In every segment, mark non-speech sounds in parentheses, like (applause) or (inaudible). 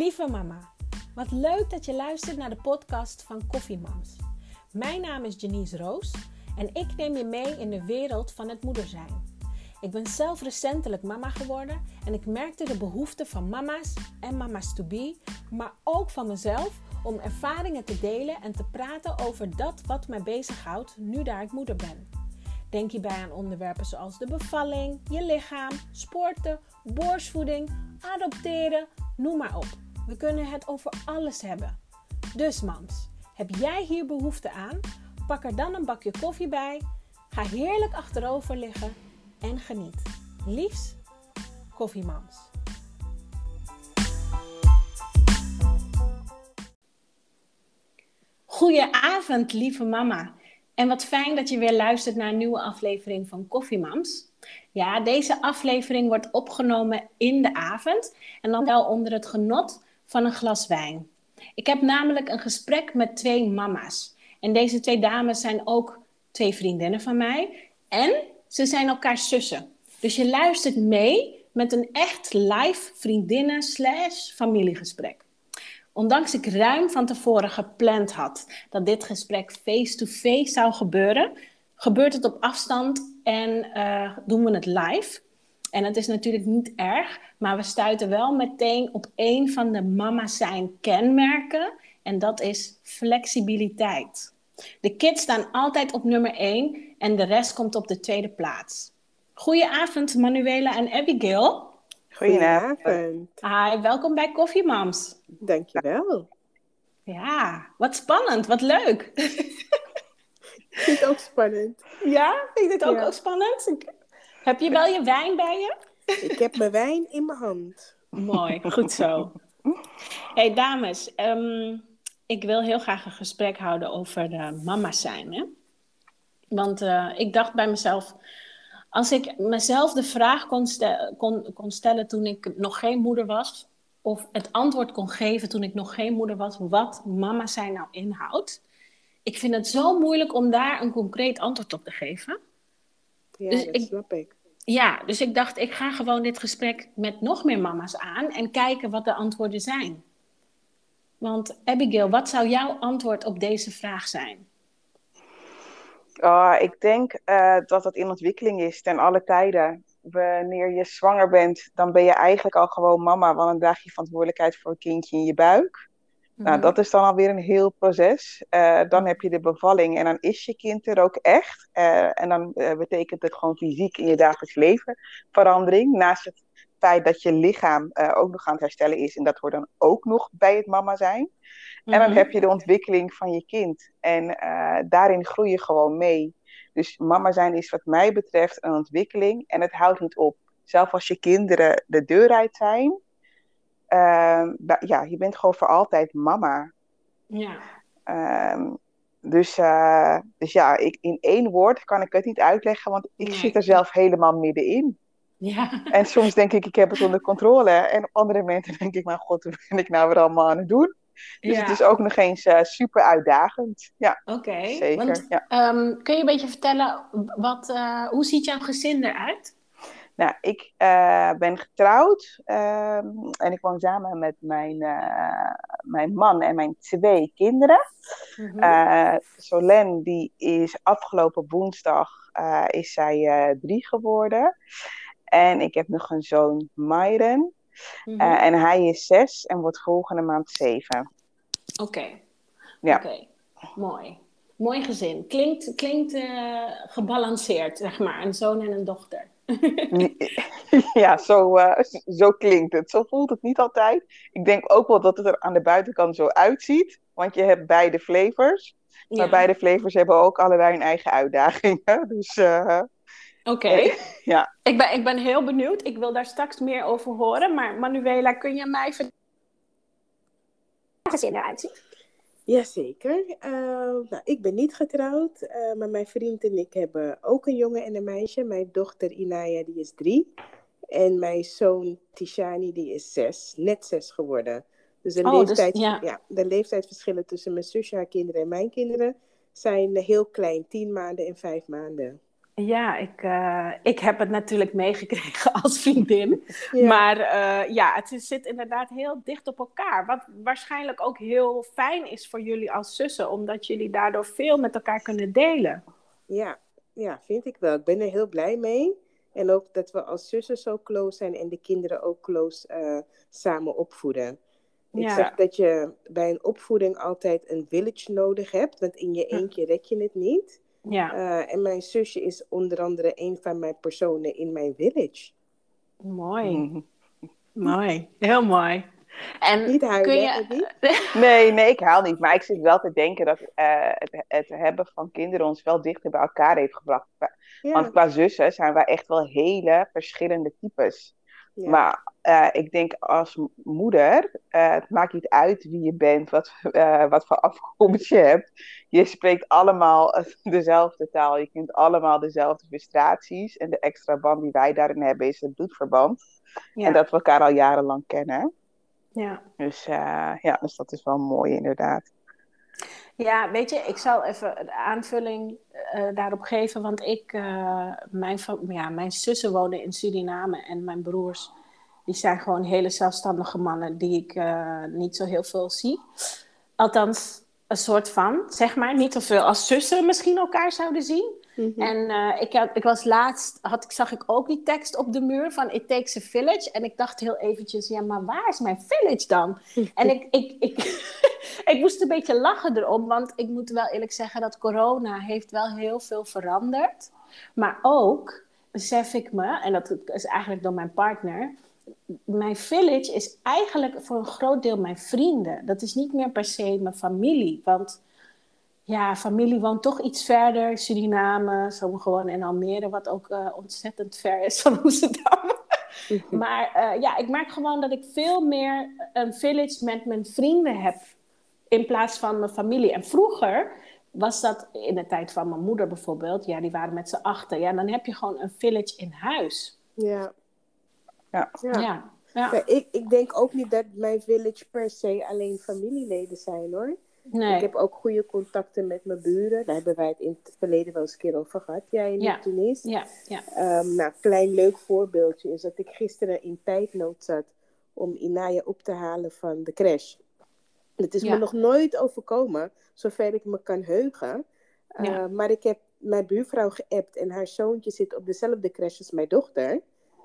Lieve mama, wat leuk dat je luistert naar de podcast van Koffiemams. Mijn naam is Janice Roos en ik neem je mee in de wereld van het moeder zijn. Ik ben zelf recentelijk mama geworden en ik merkte de behoefte van mama's en mama's to be, maar ook van mezelf om ervaringen te delen en te praten over dat wat mij bezighoudt nu daar ik moeder ben. Denk hierbij aan onderwerpen zoals de bevalling, je lichaam, sporten, borstvoeding, adopteren, noem maar op. We kunnen het over alles hebben. Dus mams, heb jij hier behoefte aan? Pak er dan een bakje koffie bij, ga heerlijk achterover liggen en geniet. Liefs, koffiemams. Goedenavond, lieve mama. En wat fijn dat je weer luistert naar een nieuwe aflevering van Koffiemams. Ja, deze aflevering wordt opgenomen in de avond en dan wel onder het genot van een glas wijn. Ik heb namelijk een gesprek met twee mama's. En deze twee dames zijn ook twee vriendinnen van mij. En ze zijn elkaars zussen. Dus je luistert mee met een echt live vriendinnen slash familiegesprek. Ondanks ik ruim van tevoren gepland had dat dit gesprek face-to-face zou gebeuren, gebeurt het op afstand en uh, doen we het live. En het is natuurlijk niet erg, maar we stuiten wel meteen op een van de mama zijn kenmerken. En dat is flexibiliteit. De kids staan altijd op nummer 1 en de rest komt op de tweede plaats. Goedenavond Manuela en Abigail. Goedenavond. Hi, welkom bij Coffee Moms. Dankjewel. Ja, wat spannend, wat leuk. (laughs) Ik vind het ook spannend. Ja, vind je het ook, ook spannend? Heb je wel je wijn bij je? Ik heb mijn wijn in mijn hand. Mooi, goed zo. hey, dames, ehm, ik wil heel graag een gesprek houden over de mama's zijn. Hè? Want uh, ik dacht bij mezelf, als ik mezelf de vraag kon, stel, kon, kon stellen toen ik nog geen moeder was, of het antwoord kon geven toen ik nog geen moeder was, wat mama zijn nou inhoudt. Ik vind het zo moeilijk om daar een concreet antwoord op te geven. Ja, dus dat ik, snap ik. Ja, dus ik dacht, ik ga gewoon dit gesprek met nog meer mama's aan en kijken wat de antwoorden zijn. Want Abigail, wat zou jouw antwoord op deze vraag zijn? Oh, ik denk uh, dat dat in ontwikkeling is ten alle tijden. Wanneer je zwanger bent, dan ben je eigenlijk al gewoon mama, want dan draag je verantwoordelijkheid voor een kindje in je buik. Nou, mhm. dat is dan alweer een heel proces. Uh, dan heb je de bevalling en dan is je kind er ook echt. Uh, en dan uh, betekent het gewoon fysiek in je dagelijks leven verandering. Naast het feit dat je lichaam ook nog aan het herstellen is. En dat hoort dan ook nog bij het mama zijn. En dan mhm. heb je de ontwikkeling van je kind. En daarin groei je gewoon mee. Dus mama zijn is wat mij betreft een ontwikkeling. En het houdt niet op. Zelfs als je kinderen de deur uit zijn ja, je bent gewoon voor altijd mama. Ja. Uh, dus, uh, dus ja, ik, in één woord kan ik het niet uitleggen, want ik zit er zelf helemaal middenin. Ja. (laughs) En soms denk ik, ik heb het onder controle. En op andere momenten denk ik, mijn god, wat ben ik nou weer allemaal aan het doen? Dus ja. het is ook nog eens uh, super uitdagend. Ja, Oké. Okay. Zeker. ja. um, kun je een beetje vertellen, wat, uh, hoe ziet jouw gezin eruit? Nou, ik uh, ben getrouwd uh, en ik woon samen met mijn, uh, mijn man en mijn twee kinderen. Mm -hmm. Solen, die is afgelopen woensdag is zij drie geworden. En ik heb nog een zoon, Myron. Mm -hmm. en hij is zes en wordt volgende maand zeven. Oké. Okay. Ja. Oké, okay. mooi. Mooi gezin. Klinkt, klinkt gebalanceerd, zeg maar. Een zoon en een dochter. (laughs) ja, zo, uh, zo klinkt het. Zo voelt het niet altijd. Ik denk ook wel dat het er aan de buitenkant zo uitziet. Want je hebt beide flavors. Maar beide flavors hebben ook allebei een eigen uitdagingen. (laughs) Dus, uh, Oké. Okay. ja. ik, ben, ik ben heel benieuwd. Ik wil daar straks meer over horen. Maar Manuela, kun je mij vertellen hoe het eruit ziet? Jazeker. Uh, nou, ik ben niet getrouwd, uh, maar mijn vriend en ik hebben ook een jongen en een meisje. Mijn dochter Inaya, die is drie. En mijn zoon Tishani, die is zes, net zes geworden. Dus de, oh, leeftijd, dus, ja. ja. de leeftijdsverschillen tussen mijn zusje, haar kinderen en mijn kinderen zijn heel klein. Tien maanden en vijf maanden. Ja, ik, uh, ik heb het natuurlijk meegekregen (laughs) als vriendin. Maar uh, ja, het zit inderdaad heel dicht op elkaar. Wat waarschijnlijk ook heel fijn is voor jullie als zussen, omdat jullie daardoor veel met elkaar kunnen delen. Ja, ja vind ik wel. Ik ben er heel blij mee. En ook dat we als zussen zo close zijn en de kinderen ook close uh, samen opvoeden. Ik ja. zeg dat je bij een opvoeding altijd een village nodig hebt, want in je eentje red je het niet. Ja. Uh, en mijn zusje is onder andere een van mijn personen in mijn village. Mooi. Mm. mooi. Heel mooi. En niet huilen, kun je... (laughs) Nee, nee, ik haal niet. Maar ik zit wel te denken dat uh, het, het, hebben van kinderen ons wel dichter bij elkaar heeft gebracht. Ja. Want qua zussen zijn wij echt wel hele verschillende types. Maar uh, ik denk als moeder, uh, het maakt niet uit wie je bent, wat, uh, wat voor afkomst je hebt. Je spreekt allemaal (laughs) dezelfde taal. Je kent allemaal dezelfde frustraties. En de extra band die wij daarin hebben is het bloedverband. Ja. En dat we elkaar al jarenlang kennen. Ja. Dus, ja, dus dat is wel mooi inderdaad. Ja, weet je, ik zal even de aanvulling uh, daarop geven. Want ik, uh, mijn, ja, mijn zussen wonen in Suriname en mijn broers, die zijn gewoon hele zelfstandige mannen die ik uh, niet zo heel veel zie. Althans, een soort van, zeg maar. Niet zoveel als zussen misschien elkaar zouden zien. Mhm. En uh, ik, ik was laatst, had, zag ik ook die tekst op de muur van It Takes a Village. En ik dacht heel eventjes, ja, maar waar is mijn village dan? (laughs) en ik, ik, ik, ik moest een beetje lachen erom, want ik moet wel eerlijk zeggen dat corona heeft wel heel veel veranderd. Maar ook besef ik me, en dat is eigenlijk door mijn partner, mijn village is eigenlijk voor een groot deel mijn vrienden. Dat is niet meer per se mijn familie, want ja, familie woont toch iets verder. Suriname, sommigen wonen in Almere, wat ook uh, ontzettend ver is van Amsterdam. maar uh, ja, ik merk gewoon dat ik veel meer een village met mijn vrienden heb in plaats van mijn familie. En vroeger was dat in de tijd van mijn moeder bijvoorbeeld, ja, die waren met z'n achter. Ja, dan heb je gewoon een village in huis. Ja. Ja. ja. ja. ja. ik, ik denk ook niet dat mijn village per se alleen familieleden zijn hoor. Nee. Ik heb ook goede contacten met mijn buren. Daar hebben wij het in het verleden wel eens een keer over gehad. Jij in ja. Tunis. Ja. Ja. Um, nou, klein leuk voorbeeldje is dat ik gisteren in tijdnood zat om Inaya op te halen van de crash. Het is me nog nooit overkomen, zover ik me kan heugen. Uh, maar ik heb mijn buurvrouw geappt en haar zoontje zit op dezelfde crash als mijn dochter.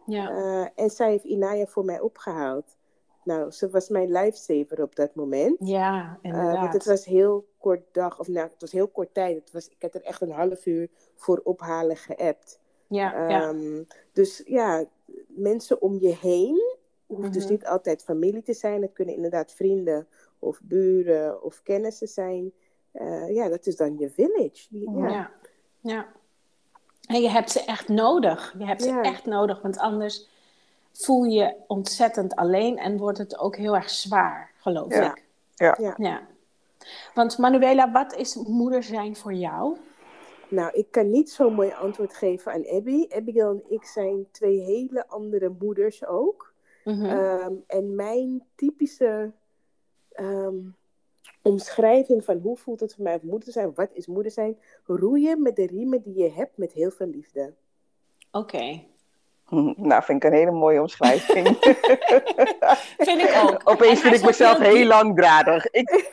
Ja. Uh, en zij heeft Inaya voor mij opgehaald. Nou, ze was mijn lifesaver op dat moment. Ja, inderdaad. Uh, want het was heel kort dag, of nou, het was heel kort tijd. Het was, ik heb er echt een half uur voor ophalen geappt. Ja, um, Dus ja, mensen om je heen, hoeft dus mhm. niet altijd familie te zijn. Het kunnen inderdaad vrienden of buren of kennissen zijn. Uh, ja, dat is dan je village. ja. ja. ja. En je hebt ze echt nodig. Je hebt ze echt nodig, want anders voel je ontzettend alleen en wordt het ook heel erg zwaar, geloof ik. Ja. ja. ja. Want Manuela, wat is moeder zijn voor jou? Nou, ik kan niet zo'n mooi antwoord geven aan Abby. Abigail en ik zijn twee hele andere moeders ook. Mm -hmm. en mijn typische um, omschrijving van hoe voelt het voor mij om moeder zijn, wat is moeder zijn, roeien met de riemen die je hebt met heel veel liefde. Oké. Nou, vind ik een hele mooie omschrijving. (laughs) vind ik ook. Opeens vind ik mezelf heel langdradig. Ik... (laughs)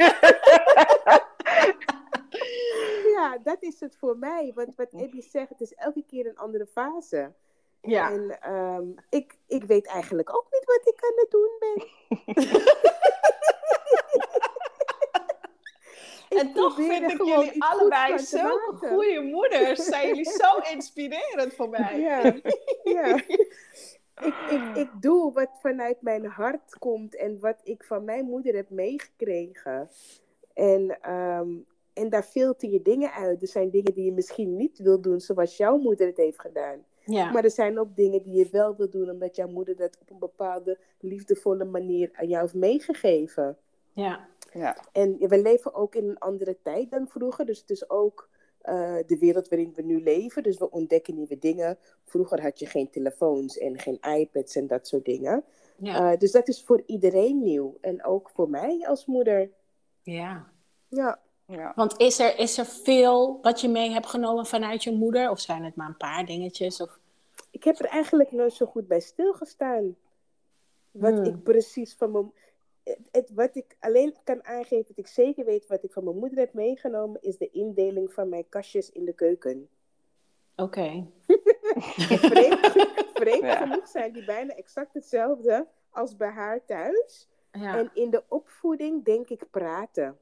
ja, dat is het voor mij. Want wat Abby zegt, het is elke keer een andere fase. Ja. En um, ik, ik weet eigenlijk ook niet wat ik aan het doen ben. (laughs) en toch vind ik jullie allebei zulke goede moeders. Zijn jullie zo inspirerend voor mij. Ja, (laughs) ja. Ik, ik, ik doe wat vanuit mijn hart komt en wat ik van mijn moeder heb meegekregen. En, um, en daar filter je dingen uit. Er zijn dingen die je misschien niet wil doen zoals jouw moeder het heeft gedaan. Ja. Maar er zijn ook dingen die je wel wil doen omdat jouw moeder dat op een bepaalde liefdevolle manier aan jou heeft meegegeven. Ja. Ja. En we leven ook in een andere tijd dan vroeger. Dus het is ook uh, de wereld waarin we nu leven. Dus we ontdekken nieuwe dingen. Vroeger had je geen telefoons en geen iPads en dat soort dingen. Ja. Uh, dus dat is voor iedereen nieuw. En ook voor mij als moeder. Ja. Ja. Ja. Want is er, is er veel wat je mee hebt genomen vanuit je moeder? Of zijn het maar een paar dingetjes? Of... Ik heb er eigenlijk nooit zo goed bij stilgestaan. Wat hmm. ik precies van mijn... Het, wat ik alleen kan aangeven, dat ik zeker weet wat ik van mijn moeder heb meegenomen, is de indeling van mijn kastjes in de keuken. Oké. (laughs) vreemd, genoeg zijn die bijna exact hetzelfde als bij haar thuis. Ja. En in de opvoeding denk ik praten.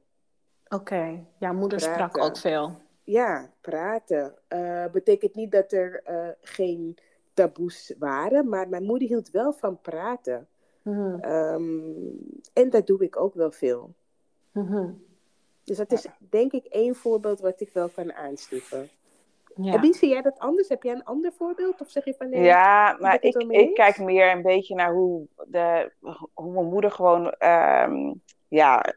Oké, ja, moeder sprak ook veel. Ja, praten. Uh, betekent niet dat er uh, geen taboes waren, maar mijn moeder hield wel van praten. Mm en dat doe ik ook wel veel. Mm Dus dat is denk ik één voorbeeld wat ik wel kan aanstippen. Ja. En zie jij dat anders? Heb jij een ander voorbeeld? Of zeg je van nee? Ja, maar ik, ik kijk meer een beetje naar hoe, de, hoe mijn moeder gewoon um, ja,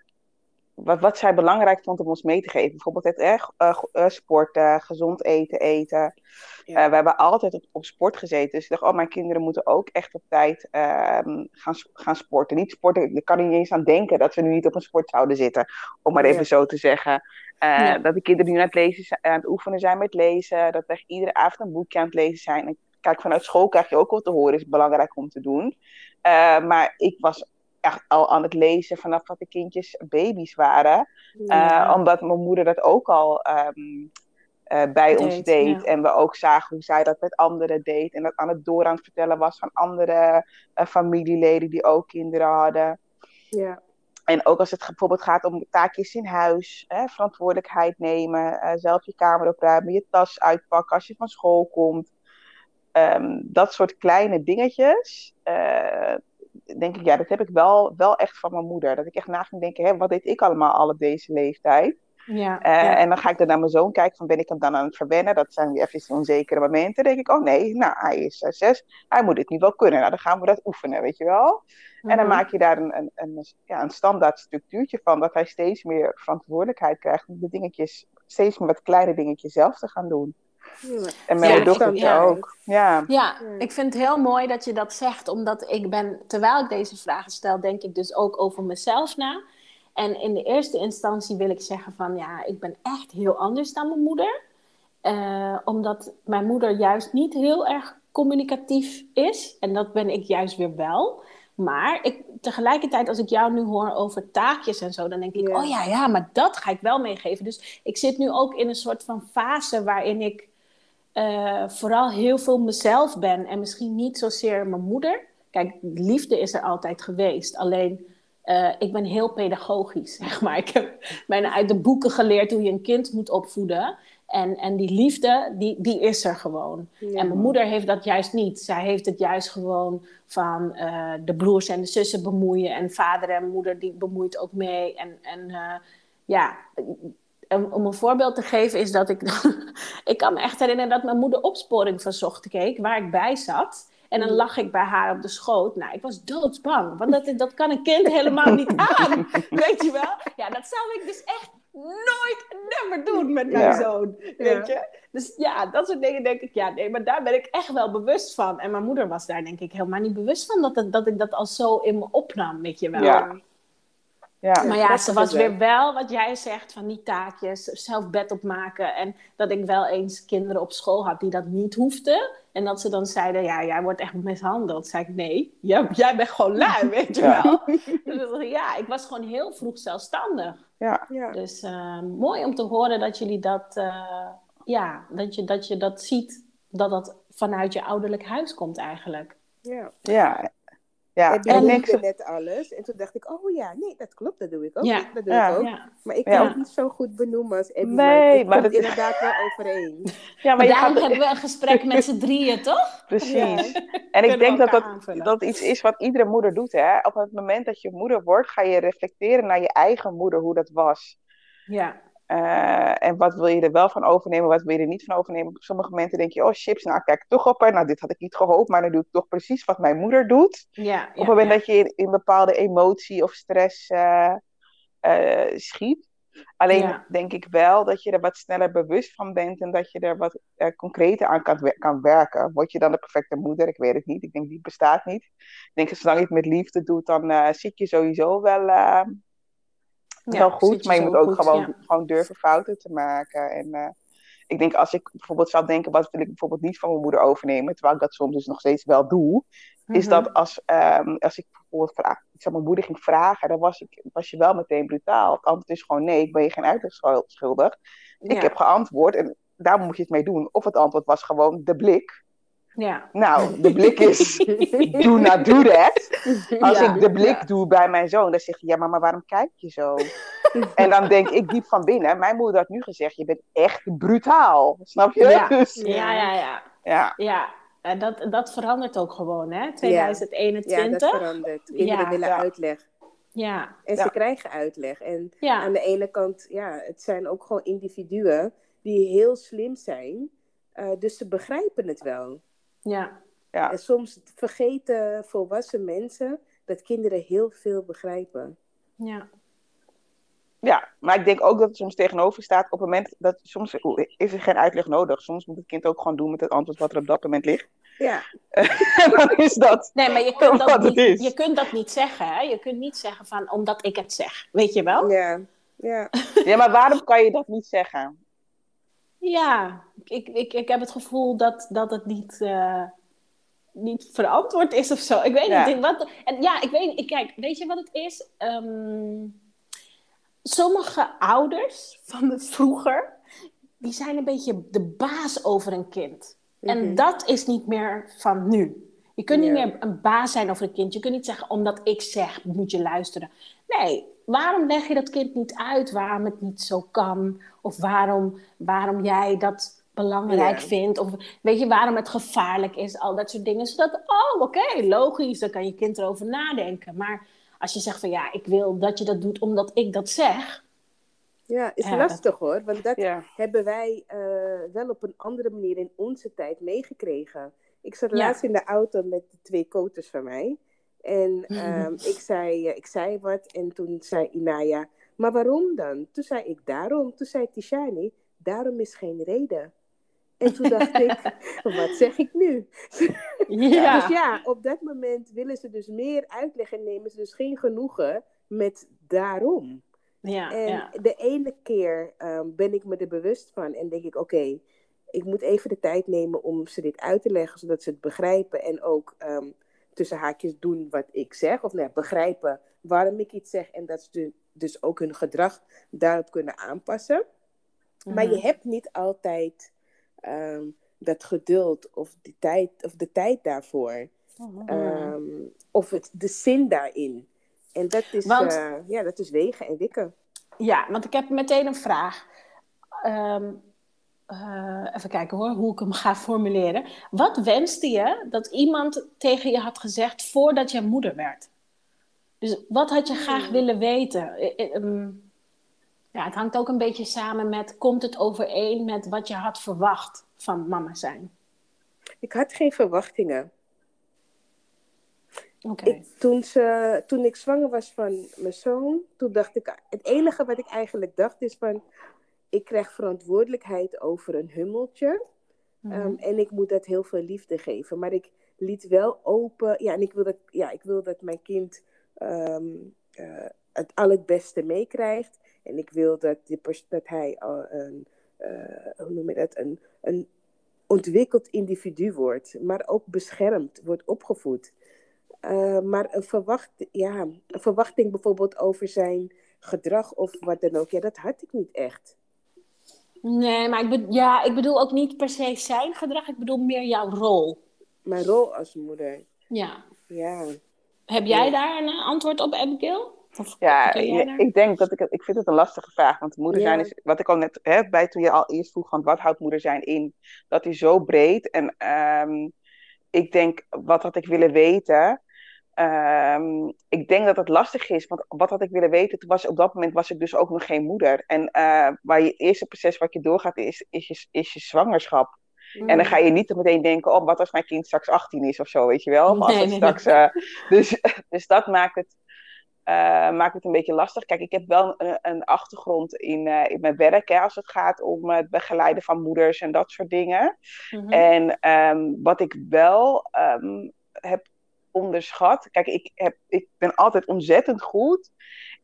wat, wat zij belangrijk vond om ons mee te geven. Bijvoorbeeld het uh, uh, sporten, gezond eten, eten. Ja. we hebben altijd op, op, sport gezeten. Dus ik dacht, oh, mijn kinderen moeten ook echt op tijd ehm, gaan, gaan sporten. Niet sporten, ik kan er niet eens aan denken dat we nu niet op een sport zouden zitten. Om maar even zo te zeggen. Dat de kinderen nu aan het, lezen, aan het oefenen zijn met lezen. Dat we iedere avond een boekje aan het lezen zijn. En kijk, vanuit school krijg je ook wat te horen. Is belangrijk om te doen. maar ik was echt al aan het lezen vanaf dat de kindjes baby's waren. Eh, omdat mijn moeder dat ook al ehm, eh, bij ons deed. En we ook zagen hoe zij dat met anderen deed. En dat aan het door aan het vertellen was van andere uh, familieleden die ook kinderen hadden. Ja. En ook als het bijvoorbeeld gaat om taakjes in huis, hè, verantwoordelijkheid nemen, zelf je kamer opruimen, je tas uitpakken als je van school komt. Ehm, dat soort kleine dingetjes denk ik, ja, dat heb ik wel, wel echt van mijn moeder. Dat ik echt na ging denken, hè, wat deed ik allemaal al op deze leeftijd? Ja, uh, En dan ga ik dan naar mijn zoon kijken, van ben ik hem dan aan het verwennen? Dat zijn weer even onzekere momenten. Dan denk ik, oh nee, nou, hij is uh, zes, hij moet het niet wel kunnen. Nou, dan gaan we dat oefenen, weet je wel? En dan mhm. maak je daar een, een, een, ja, een standaard structuurtje van, dat hij steeds meer verantwoordelijkheid krijgt om de dingetjes, steeds meer wat kleine dingetjes zelf te gaan doen. En mijn ja, dochter ook. Ja. ja, ik vind het heel mooi dat je dat zegt, omdat ik ben, terwijl ik deze vragen stel, denk ik dus ook over mezelf na. En in de eerste instantie wil ik zeggen van ja, ik ben echt heel anders dan mijn moeder. Uh, omdat mijn moeder juist niet heel erg communicatief is. En dat ben ik juist weer wel. Maar ik, tegelijkertijd, als ik jou nu hoor over taakjes en zo, dan denk ik, oh ja, ja, maar dat ga ik wel meegeven. Dus ik zit nu ook in een soort van fase waarin ik uh, vooral heel veel mezelf ben en misschien niet zozeer mijn moeder. Kijk, liefde is er altijd geweest. Alleen uh, ik ben heel pedagogisch, (laughs) zeg maar. Ik heb bijna uit de boeken geleerd hoe je een kind moet opvoeden. En, en die liefde, die, die is er gewoon. En mijn moeder heeft dat juist niet. Zij heeft het juist gewoon van uh, de broers en de zussen bemoeien. En vader en moeder, die bemoeit ook mee. En, en uh, ja, om een voorbeeld te geven is dat ik... (laughs) ik kan me echt herinneren dat mijn moeder opsporing verzocht keek, waar ik bij zat. En dan mm. lag ik bij haar op de schoot. Nou, ik was doodsbang. Want dat, dat kan een kind helemaal niet (laughs) aan. Weet je wel? Ja, dat zou ik dus echt nooit, never doen met mijn zoon. Weet je? Dus ja, dat soort dingen denk ik, ja, nee, maar daar ben ik echt wel bewust van. En mijn moeder was daar denk ik helemaal niet bewust van dat, dat ik dat al zo in me opnam, weet je wel. Ja. Ja, maar ja, ze was weer wel wat jij zegt van die taakjes, zelf bed opmaken. En dat ik wel eens kinderen op school had die dat niet hoefden. En dat ze dan zeiden, ja, jij wordt echt mishandeld. Zei ik, nee, jij, jij bent gewoon lui, (laughs) weet je wel. dus ja, ik was gewoon heel vroeg zelfstandig. Ja. Dus uh, mooi om te horen dat jullie dat, uh, ja, dat je, dat je dat ziet, dat dat vanuit je ouderlijk huis komt eigenlijk. Ja. Ja, ja, en ik net alles. En toen dacht ik, oh ja, nee, dat klopt, dat doe ik ook. Ja. Dat doe ik ook. Maar ik kan het niet zo goed benoemen als Abby. Nee, maar, dat is inderdaad wel overeen. (laughs) Ja, maar, daarom hebben we een gesprek met z'n drieën, toch? (laughs) Precies. En ik denk dat dat, dat iets is wat iedere moeder doet. Hè? Op het moment dat je moeder wordt, ga je reflecteren naar je eigen moeder, hoe dat was. Ja. Uh, en wat wil je er wel van overnemen, wat wil je er niet van overnemen? Op sommige momenten denk je, oh chips, nou kijk toch op haar. Nou, dit had ik niet gehoopt, maar dan doe ik toch precies wat mijn moeder doet. Ja, op het moment dat je in, in, bepaalde emotie of stress uh, uh, schiet. Alleen denk ik wel dat je er wat sneller bewust van bent en dat je er wat concreter aan kan, kan werken. Word je dan de perfecte moeder? Ik weet het niet. Ik denk die bestaat niet. Ik denk dat zolang je het met liefde doet, dan zit je sowieso wel wel goed, maar je moet ook gewoon, gewoon durven fouten te maken. En uh, ik denk als ik bijvoorbeeld zou denken, wat wil ik bijvoorbeeld niet van mijn moeder overnemen, terwijl ik dat soms dus nog steeds wel doe, is dat mhm. als, um, als ik bijvoorbeeld vraag, ik zou mijn moeder ging vragen, dan was, ik, was je wel meteen brutaal. Het antwoord is gewoon nee, ik ben je geen uitleg schuldig. Ik heb geantwoord en daar moet je het mee doen. Of het antwoord was gewoon de blik. Ja. Nou, de blik is, do not do that. Als ik de blik doe bij mijn zoon, dan zeg je, ja, maar waarom kijk je zo? (laughs) en dan denk ik diep van binnen, mijn moeder had nu gezegd, je bent echt brutaal. Snap je? Ja, dus, ja, ja, ja. Ja, ja. En dat, dat verandert ook gewoon, hè? 2021. Ja, dat verandert. Kinderen willen uitleg. Ja. En ze krijgen uitleg. En aan de ene kant, ja, het zijn ook gewoon individuen die heel slim zijn. Uh, dus ze begrijpen het wel. Ja. ja. En soms vergeten volwassen mensen dat kinderen heel veel begrijpen. Ja. Ja, maar ik denk ook dat het soms tegenover staat op het moment dat soms is er geen uitleg nodig. Soms moet het kind ook gewoon doen met het antwoord wat er op dat moment ligt. Ja. en (laughs) dan is dat. Nee, maar je kunt dat, niet, je kunt dat niet zeggen. Hè? Je kunt niet zeggen van omdat ik het zeg. Weet je wel? Ja. Ja. ja, maar waarom kan je dat niet zeggen? Ja, ik, ik, ik heb het gevoel dat, dat het niet, uh, niet verantwoord is of zo. Ik weet niet. Wat, en ja, ik weet ik, Kijk, weet je wat het is? Ehm, sommige ouders van de vroeger, die zijn een beetje de baas over een kind. En mhm. dat is niet meer van nu. Je kunt niet meer een baas zijn over een kind. Je kunt niet zeggen, omdat ik zeg, moet je luisteren. Nee, waarom leg je dat kind niet uit waarom het niet zo kan? Of waarom, waarom jij dat belangrijk vindt? Of weet je, waarom het gevaarlijk is? Al dat soort dingen. Zodat, oh, oké, logisch, dan kan je kind erover nadenken. Maar als je zegt van, ja, ik wil dat je dat doet omdat ik dat zeg... Ja, is lastig hoor. Want dat hebben wij uh, wel op een andere manier in onze tijd meegekregen. Ik zat laatst in de auto met de twee koters van mij. En um, (laughs) ik, zei, uh, ik zei wat en toen zei Inaya, maar waarom dan? Toen zei ik daarom. Toen zei Tishani, daarom is geen reden. En toen dacht (laughs) ik, wat zeg ik nu? Ja. (laughs) dus ja, op dat moment willen ze dus meer uitleg en nemen ze dus geen genoegen met daarom. Ja, en ja. de ene keer um, ben ik me er bewust van en denk ik, oké, ik moet even de tijd nemen om ze dit uit te leggen, zodat ze het begrijpen en ook um, tussen haakjes doen wat ik zeg. Of nee, begrijpen waarom ik iets zeg en dat ze dus ook hun gedrag daarop kunnen aanpassen. Maar je mhm. hebt niet altijd um, dat geduld of, die tijd, of de tijd daarvoor. um, of het, de zin daarin. En dat is, want, uh, ja, dat is wegen en wikken. Ja, want ik heb meteen een vraag. Um, uh, even kijken hoor, hoe ik hem ga formuleren. Wat wenste je dat iemand tegen je had gezegd voordat je moeder werd? Dus wat had je graag hmm. willen weten? Um, ja, het hangt ook een beetje samen met, komt het overeen met wat je had verwacht van mama zijn? Ik had geen verwachtingen. Ik, toen, ze, toen ik zwanger was van mijn zoon, toen dacht ik, het enige wat ik eigenlijk dacht is van, ik krijg verantwoordelijkheid over een hummeltje. Mhm. Ehm, en ik moet dat heel veel liefde geven. Maar ik liet wel open, ja, en ik wil dat, ja, ik wil dat mijn kind um, uh, het al het beste meekrijgt. En ik wil dat, die dat hij uh, een, uh, hoe noem je dat, een, een ontwikkeld individu wordt, maar ook beschermd, wordt opgevoed. Uh, maar een, verwacht, ja, een verwachting bijvoorbeeld over zijn gedrag of wat dan ook, ja, dat had ik niet echt. Nee, maar ik, be ja, ik bedoel ook niet per se zijn gedrag, ik bedoel meer jouw rol. Mijn rol als moeder. Ja. Ja. Heb jij daar een antwoord op, Abigail? Of ja, ik denk dat ik ik vind het een lastige vraag. Want moeder zijn is, wat ik al net hè, bij toen je al eerst vroeg, van wat houdt moeder zijn in? Dat is zo breed. En um, ik denk, wat had ik willen weten? Um, ik denk dat het lastig is, want wat had ik willen weten? Toen was, op dat moment was ik dus ook nog geen moeder. En uh, waar je eerste proces wat je doorgaat is, is, je, is je zwangerschap. En dan mm. ga je niet meteen denken, oh, wat als mijn kind straks 18 is of zo, weet je wel? als nee, straks, uh, (laughs) dus, dus dat maakt het, uh, maakt het een beetje lastig. Kijk, ik heb wel een, een achtergrond in, uh, in mijn werk, hè, als het gaat om het begeleiden van moeders en dat soort dingen. Mm -hmm. En um, wat ik wel um, heb onderschat. Kijk, ik, heb, ik ben altijd ontzettend goed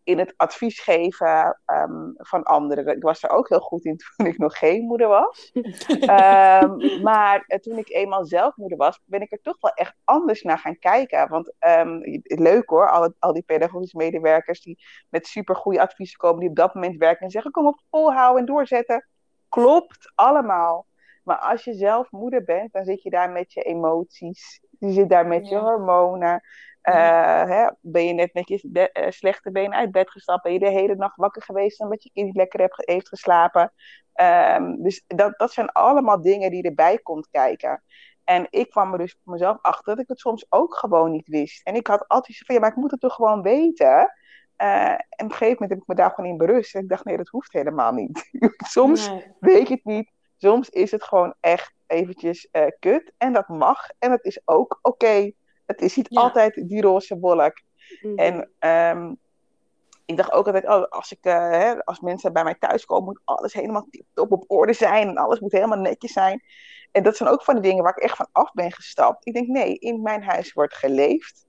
in het advies geven ehm, van anderen. Ik was er ook heel goed in toen ik nog geen moeder was. (laughs) Ehm, maar eh, toen ik eenmaal zelf moeder was, ben ik er toch wel echt anders naar gaan kijken. Want um, leuk hoor, al, al die pedagogische medewerkers die met supergoeie adviezen komen, die op dat moment werken en zeggen: kom op, volhouden en doorzetten. Klopt allemaal. Maar als je zelf moeder bent, dan zit je daar met je emoties. Je zit daar met je hormonen. Uh, hè, ben je net met je uh, slechte been uit bed gestapt? Ben je de hele nacht wakker geweest omdat je kind niet lekker heeft geslapen? Um, dus dat, dat zijn allemaal dingen die erbij komt kijken. En ik kwam er dus voor mezelf achter dat ik het soms ook gewoon niet wist. En ik had altijd van ja, maar ik moet het toch gewoon weten. Uh, en op een gegeven moment heb ik me daar gewoon in berust. En ik dacht, nee, dat hoeft helemaal niet. (laughs) soms nee. weet je het niet. Soms is het gewoon echt eventjes uh, kut. En dat mag. En dat is ook oké. Okay. Het is niet ja. altijd die roze wolk. Mm. En um, ik dacht ook altijd, oh, als, ik, uh, hè, als mensen bij mij thuis komen, moet alles helemaal top op orde zijn. En alles moet helemaal netjes zijn. En dat zijn ook van de dingen waar ik echt van af ben gestapt. Ik denk, nee, in mijn huis wordt geleefd.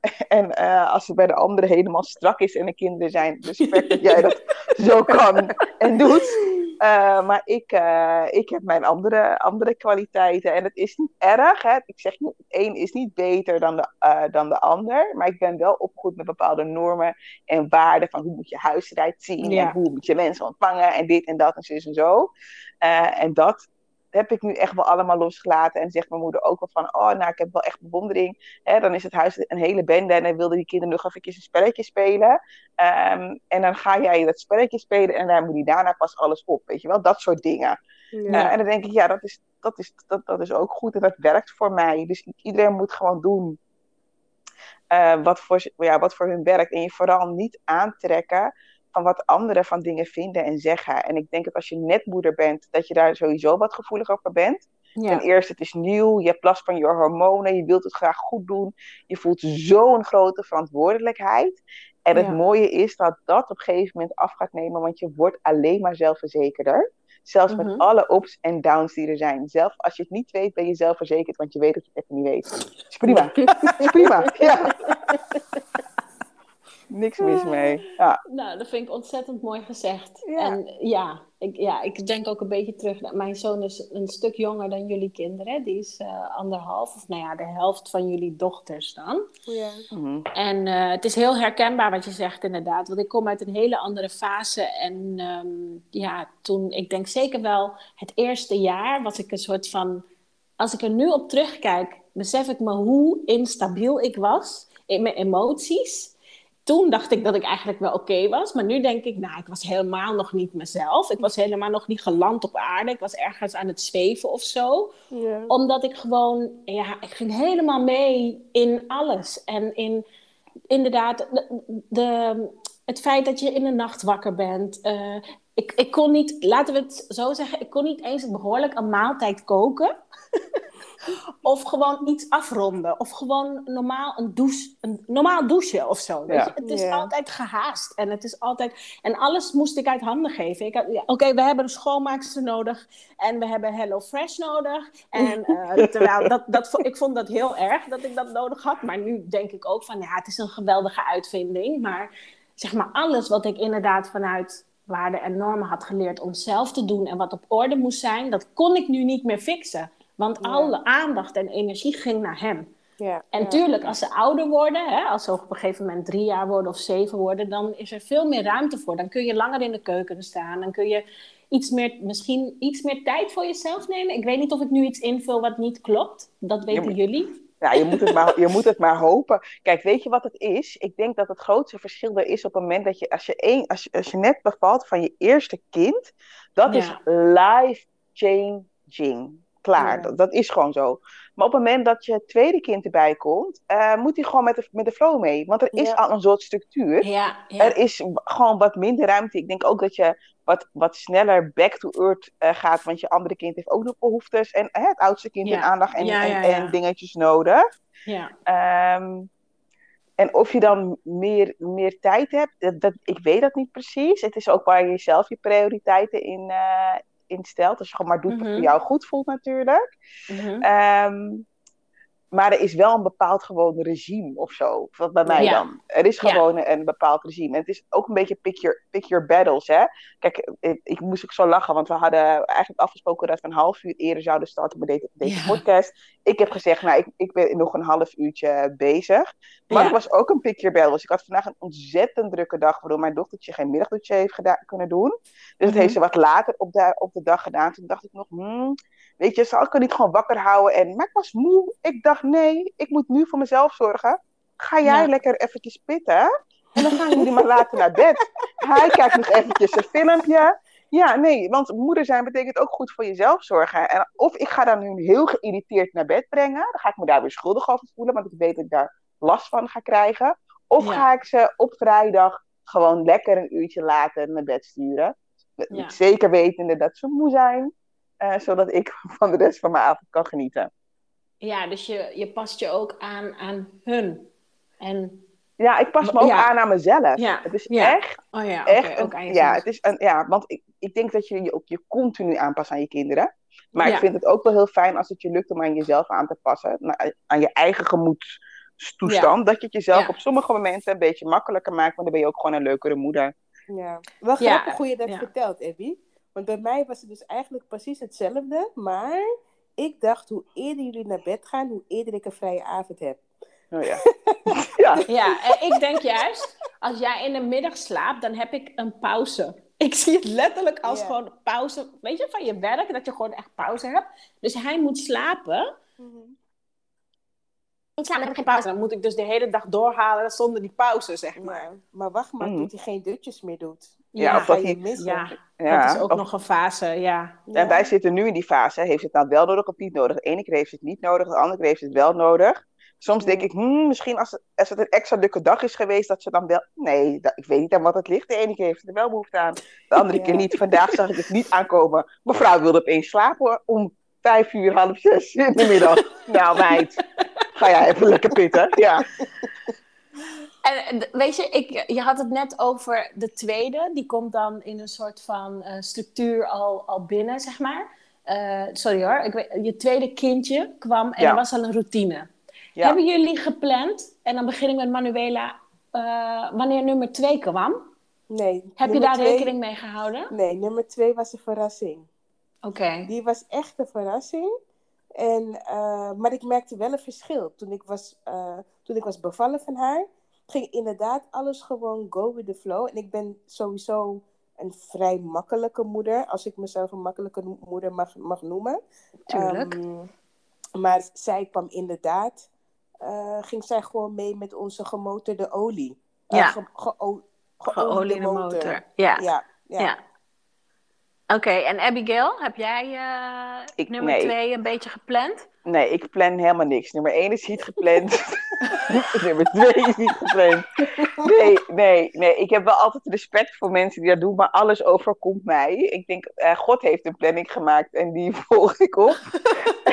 (laughs) En uh, als het bij de anderen helemaal strak is en de kinderen zijn, respect dat jij dat (laughs) zo kan en doet. Uh, maar ik, uh, ik heb mijn andere, andere kwaliteiten. En het is niet erg. Hè? Ik zeg niet, het een is niet beter dan de, dan de ander. Maar ik ben wel opgegroeid met bepaalde normen en waarden. Van hoe moet je huis eruit zien. Ja. En hoe moet je mensen ontvangen. En dit en dat en zo en zo. en dat, heb ik nu echt wel allemaal losgelaten. En zegt mijn moeder ook wel van, oh, nou, ik heb wel echt bewondering. Hè, dan is het huis een hele bende en dan wilde die kinderen nog even een spelletje spelen. Um, en dan ga jij dat spelletje spelen en dan moet die daarna pas alles op, weet je wel. Dat soort dingen. Ja. Uh, en dan denk ik, ja, dat is, dat, is, dat, dat is ook goed en dat werkt voor mij. Dus iedereen moet gewoon doen uh, wat, voor, ja, wat voor hun werkt. En je vooral niet aantrekken van wat anderen van dingen vinden en zeggen. En ik denk dat als je net moeder bent, dat je daar sowieso wat gevoelig over bent. Ja. Ten eerste, het is nieuw, je hebt last van je hormonen, je wilt het graag goed doen. Je voelt zo'n grote verantwoordelijkheid. En het ja. mooie is dat dat op een gegeven moment af gaat nemen, want je wordt alleen maar zelfverzekerder. Zelfs met mm -hmm. alle ups en downs die er zijn. Zelf als je het niet weet, ben je zelfverzekerd, want je weet dat je het even niet weet. Is prima. (laughs) is prima. Ja. (laughs) Niks mis mee. Ja. Nou, dat vind ik ontzettend mooi gezegd. Ja. En ja ik, ja, ik denk ook een beetje terug. naar Mijn zoon is een stuk jonger dan jullie kinderen. Die is uh, anderhalf, of nou ja, de helft van jullie dochters dan. Ja. Mm -hmm. En uh, het is heel herkenbaar wat je zegt, inderdaad. Want ik kom uit een hele andere fase. En um, ja, toen, ik denk zeker wel, het eerste jaar was ik een soort van. Als ik er nu op terugkijk, besef ik me hoe instabiel ik was in mijn emoties toen dacht ik dat ik eigenlijk wel oké okay was. Maar nu denk ik, nou, ik was helemaal nog niet mezelf. Ik was helemaal nog niet geland op aarde. Ik was ergens aan het zweven of zo. Ja. Omdat ik gewoon, ja, ik ging helemaal mee in alles. En in, inderdaad, de, de het feit dat je in de nacht wakker bent. Uh, ik, ik kon niet, laten we het zo zeggen, ik kon niet eens behoorlijk een maaltijd koken. (laughs) of gewoon iets afronden. Of gewoon normaal een douche, een normaal douchen of zo. Weet ja. je? Het is yeah. altijd gehaast. En het is altijd. En alles moest ik uit handen geven. Ja, Oké, okay, we hebben een schoonmaakster nodig. En we hebben Hello Fresh nodig. En uh, (laughs) terwijl dat, dat, ik vond dat heel erg dat ik dat nodig had. Maar nu denk ik ook van ja, het is een geweldige uitvinding. Maar zeg maar, alles wat ik inderdaad vanuit waarden en normen had geleerd om zelf te doen en wat op orde moest zijn, dat kon ik nu niet meer fixen. Want ja. alle aandacht en energie ging naar hem. Ja, en ja, tuurlijk, als ze ouder worden, hè, als ze op een gegeven moment drie jaar worden of zeven worden, dan is er veel meer ruimte voor. Dan kun je langer in de keuken staan. Dan kun je iets meer, misschien iets meer tijd voor jezelf nemen. Ik weet niet of ik nu iets invul wat niet klopt. Dat weten maar, jullie. Ja, je moet, het maar, je moet het maar hopen. Kijk, weet je wat het is? Ik denk dat het grootste verschil er is op het moment dat je, als je, een, als je, als je net bevalt van je eerste kind, dat is life changing klaar. Ja. Dat, dat, is gewoon zo. Maar op het moment dat je tweede kind erbij komt, uh, moet hij gewoon met de, met de flow mee. Want er is ja. al een soort structuur. Ja, er is gewoon wat minder ruimte. Ik denk ook dat je wat, wat sneller back to earth uh, gaat. Want je andere kind heeft ook nog behoeftes. En uh, het oudste kind heeft aandacht en, en, en, dingetjes nodig. Ja. Um, en of je dan meer, meer tijd hebt, dat, dat, ik weet dat niet precies. Het is ook waar je zelf je prioriteiten in, uh, instelt. Als je gewoon maar doet wat voor jou goed voelt natuurlijk. -hmm. um, maar er is wel een bepaald gewoon regime of zo. Wat bij mij dan. Er is gewoon een, bepaald regime. En het is ook een beetje pick your, pick your battles. Hè? Kijk, ik, ik, moest ook zo lachen, want we hadden eigenlijk afgesproken dat we een half uur eerder zouden starten met deze, deze podcast. Ik heb gezegd, nou, ik, ik ben nog een half uurtje bezig. Maar het was ook een pick your battles. Ik had vandaag een ontzettend drukke dag, waardoor mijn dochtertje geen middagdutje heeft gedaan, kunnen doen. Dus dat mhm. heeft ze wat later op de, op de dag gedaan. Toen dacht ik nog, hmm, Weet je, zal ik er niet gewoon wakker houden? En, maar ik was moe. Ik dacht, nee, ik moet nu voor mezelf zorgen. Ga jij lekker eventjes pitten? En dan gaan jullie maar later naar bed. Hij kijkt nog eventjes een filmpje. Ja, nee, want moeder zijn betekent ook goed voor jezelf zorgen. En of ik ga dan nu heel geïrriteerd naar bed brengen. Dan ga ik me daar weer schuldig over voelen, want ik weet dat ik daar last van ga krijgen. Of ga ik ze op vrijdag gewoon lekker een uurtje later naar bed sturen. Zeker wetende dat ze moe zijn. Eh, zodat ik (laughs) van de rest van mijn avond kan genieten. Ja, dus je, je past je ook aan aan hun. En... Ja, ik pas me ook aan aan mezelf. Ja. Het is echt, oh ja, echt ook aan ja, het is een, ja, want ik, ik denk dat je je ook je continu aanpast aan je kinderen. Maar ik vind het ook wel heel fijn als het je lukt om aan jezelf aan te passen. Aan je eigen gemoedstoestand. Dat je het jezelf op sommige momenten een beetje makkelijker maakt. Want dan ben je ook gewoon een leukere moeder. Ja, wel grappig hoe je dat vertelt, Abby. Want bij mij was het dus eigenlijk precies hetzelfde. Maar ik dacht, hoe eerder jullie naar bed gaan, hoe eerder ik een vrije avond heb. Oh ja. (laughs) ja. ja, en ik denk juist, als jij in de middag slaapt, dan heb ik een pauze. Ik zie het letterlijk als gewoon pauze, weet je, van je werk, dat je gewoon echt pauze hebt. Dus hij moet slapen. Mm Ik slaap, dan heb ik geen pauze. Dan moet ik dus de hele dag doorhalen zonder die pauze, zeg maar. maar wacht maar, mm. tot hij geen dutjes meer doet. Ja, of dat hij... Ja, ja, dat is ook nog een fase, ja. En wij zitten nu in die fase. Heeft het nou wel nodig of niet nodig? De ene keer heeft het niet nodig, de andere keer heeft het wel nodig. Soms denk ik, hmm, misschien als het, als het een extra leuke dag is geweest, dat ze dan wel... Nee, dat, ik weet niet aan wat het ligt. De ene keer heeft het er wel behoefte aan, de andere (laughs) keer niet. Vandaag zag ik het niet aankomen. Mevrouw wilde opeens slapen om vijf uur, half zes in de middag. (laughs) nou meid, ga jij even lekker pitten. Ja. En weet je, ik, je had het net over de tweede. Die komt dan in een soort van uh, structuur al, al binnen, zeg maar. Uh, sorry hoor, ik weet, je tweede kindje kwam en er was al een routine. Ja. Hebben jullie gepland, en dan begin ik met Manuela, uh, wanneer nummer twee kwam? Nee. Heb je daar rekening mee gehouden? Nee, nummer twee was een verrassing. Oké. Die was echt een verrassing. En, maar ik merkte wel een verschil. Toen ik was, toen ik was bevallen van haar, ging inderdaad alles gewoon go with the flow. En ik ben sowieso een vrij makkelijke moeder, als ik mezelf een makkelijke moeder mag, mag noemen. Tuurlijk. Um, maar zij kwam inderdaad, uh, ging zij gewoon mee met onze gemotorde olie. Uh, ja. Ge, ge, geoliede motor. motor. Ja. ja. ja. ja. Oké, en Abigail, heb jij uh, ik, nummer nee. twee een beetje gepland? Nee, ik plan helemaal niks. Nummer één is niet gepland. (laughs) Nummer twee is niet gepland. Nee, nee, nee. Ik heb wel altijd respect voor mensen die dat doen, maar alles overkomt mij. Ik denk, uh, God heeft een planning gemaakt en die (laughs) volg ik op.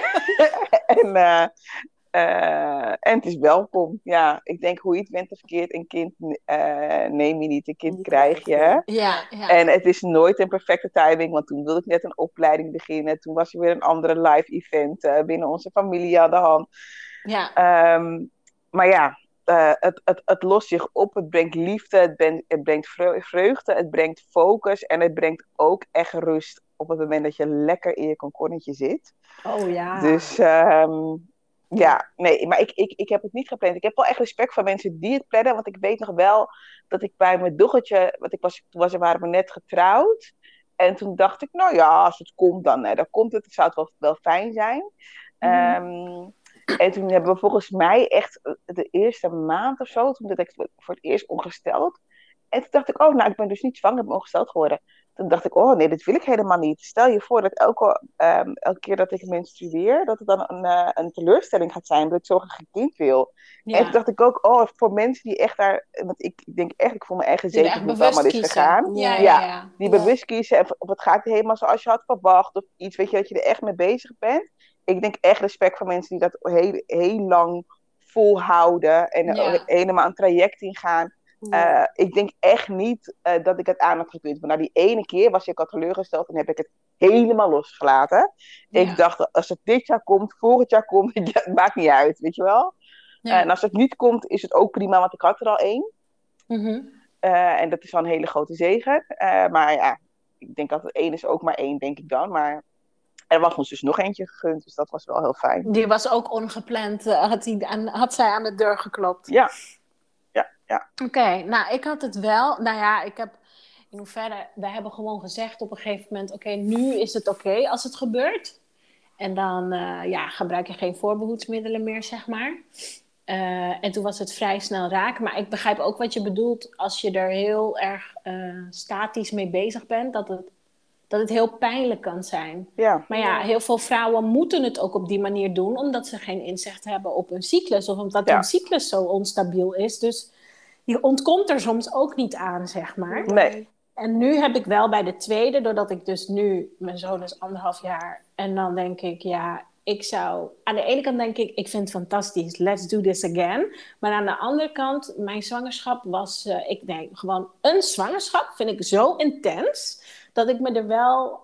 (laughs) en uh, uh, en het is welkom. Ja, ik denk hoe je het bent of verkeerd, een kind uh, neem je niet, een kind krijg je. Ja, ja. En het is nooit een perfecte timing, want toen wilde ik net een opleiding beginnen. Toen was er weer een andere live event uh, binnen onze familie aan de hand. Ja. Um, maar ja, het, het, het lost zich op, het brengt liefde, het brengt, het brengt vreugde, het brengt focus en het brengt ook echt rust op het moment dat je lekker in je konkonnetje zit. Oh ja. Dus um, ja, nee, maar ik, ik, ik heb het niet gepland. Ik heb wel echt respect voor mensen die het plannen. Want ik weet nog wel dat ik bij mijn dochtertje, want ik was, toen was, waren we net getrouwd. En toen dacht ik, nou ja, als het komt, dan, dan komt het. Het zou het wel, wel fijn zijn. Mm en toen hebben we volgens mij echt de eerste maand of zo, toen werd ik voor het eerst ongesteld. En toen dacht ik, oh, nou, ik ben dus niet zwanger, ik ben ongesteld geworden. Toen dacht ik, oh nee, dit wil ik helemaal niet. Stel je voor dat elke, um, elke keer dat ik menstrueer, dat het dan een, uh, een teleurstelling gaat zijn, dat ik zo kind wil. Ja. En toen dacht ik ook, oh, voor mensen die echt daar, want ik, ik denk echt, ik voel me eigen zeker hoe het allemaal is gegaan. Ja, ja, ja, die bewust kiezen, of het gaat helemaal zoals je had verwacht, of iets, weet je, dat je er echt mee bezig bent. Ik denk echt respect voor mensen die dat heel, heel lang volhouden en helemaal een traject ingaan Uh, ik denk echt niet uh, dat ik het aan had gekund. Maar na die ene keer was ik al teleurgesteld en heb ik het helemaal losgelaten. Ja. Ik dacht, als het dit jaar komt, volgend jaar komt, (laughs) het maakt niet uit, weet je wel. Ja. en als het niet komt, is het ook prima, want ik had er al één. Mm -hmm. uh, en dat is wel een hele grote zegen. maar ja, ik denk dat het één is ook maar één, denk ik dan. Maar er was ons dus nog eentje gegund, dus dat was wel heel fijn. Die was ook ongepland, had, die aan, had zij aan de deur geklopt? Ja, ja. Oké, nou ik had het wel. Nou ja, ik heb in hoeverre, wij hebben gewoon gezegd op een gegeven moment: oké, nu is het oké als het gebeurt. En dan uh, ja, gebruik je geen voorbehoedsmiddelen meer, zeg maar. Uh, en toen was het vrij snel raak. Maar ik begrijp ook wat je bedoelt als je er heel erg uh, statisch mee bezig bent. Dat het, dat het heel pijnlijk kan zijn. Ja. Maar ja, heel veel vrouwen moeten het ook op die manier doen. Omdat ze geen inzicht hebben op hun cyclus. Of omdat ja. hun cyclus zo onstabiel is. Dus je ontkomt er soms ook niet aan, zeg maar. Nee. En nu heb ik wel bij de tweede, doordat ik dus nu, mijn zoon is anderhalf jaar. En dan denk ik, ja, ik zou, aan de ene kant denk ik, ik vind het fantastisch, let's do this again. Maar aan de andere kant, mijn zwangerschap was, uh, ik denk gewoon een zwangerschap vind ik zo intens, dat ik me er wel,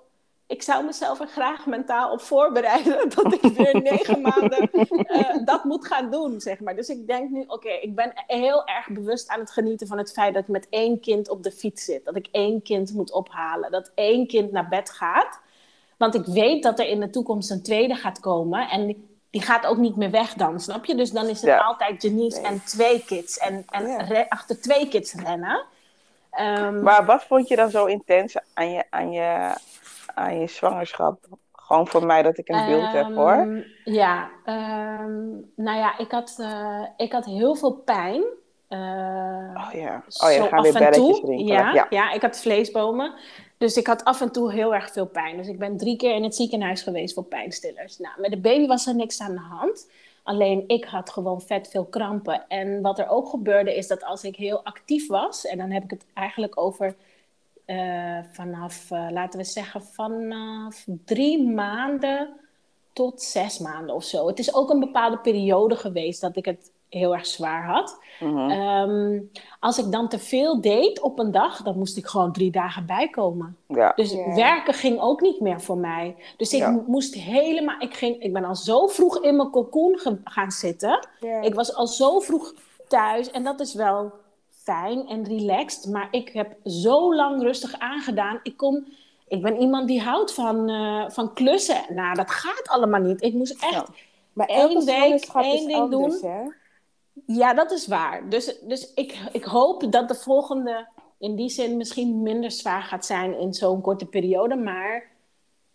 ik zou mezelf er graag mentaal op voorbereiden, (laughs) dat ik weer negen maanden uh, dat moet gaan doen, zeg maar. Dus ik denk nu, oké, okay, ik ben heel erg bewust aan het genieten van het feit dat ik met één kind op de fiets zit. Dat ik één kind moet ophalen, dat één kind naar bed gaat. Want ik weet dat er in de toekomst een tweede gaat komen. En die gaat ook niet meer weg dan, snap je? Dus dan is het ja. altijd Janice nee. en twee kids. En, en ja. achter twee kids rennen. Um, maar wat vond je dan zo intens aan je, aan je, aan je zwangerschap? Gewoon voor mij dat ik een beeld um, heb hoor. Ja, um, nou ja, ik had, uh, ik had heel veel pijn. Uh, oh ja, oh, gaat weer belletjes drinken. Ja, ja. ja, ik had vleesbomen. Dus ik had af en toe heel erg veel pijn. Dus ik ben drie keer in het ziekenhuis geweest voor pijnstillers. Nou, met de baby was er niks aan de hand. Alleen ik had gewoon vet veel krampen. En wat er ook gebeurde is dat als ik heel actief was, en dan heb ik het eigenlijk over uh, vanaf, uh, laten we zeggen, vanaf drie maanden tot zes maanden of zo. Het is ook een bepaalde periode geweest dat ik het heel erg zwaar had. Mm-hmm. Um, als ik dan te veel deed op een dag, dan moest ik gewoon drie dagen bijkomen. Ja. Dus yeah. werken ging ook niet meer voor mij. Dus ik ja. moest helemaal. Ik, ging, ik ben al zo vroeg in mijn cocoon ge- gaan zitten. Yeah. Ik was al zo vroeg thuis. En dat is wel fijn en relaxed. Maar ik heb zo lang rustig aangedaan. Ik kon. Ik ben iemand die houdt van, uh, van klussen. Nou, dat gaat allemaal niet. Ik moest echt ja. maar één week één ding anders, doen. Hè? Ja, dat is waar. Dus, dus ik, ik hoop dat de volgende in die zin misschien minder zwaar gaat zijn in zo'n korte periode. Maar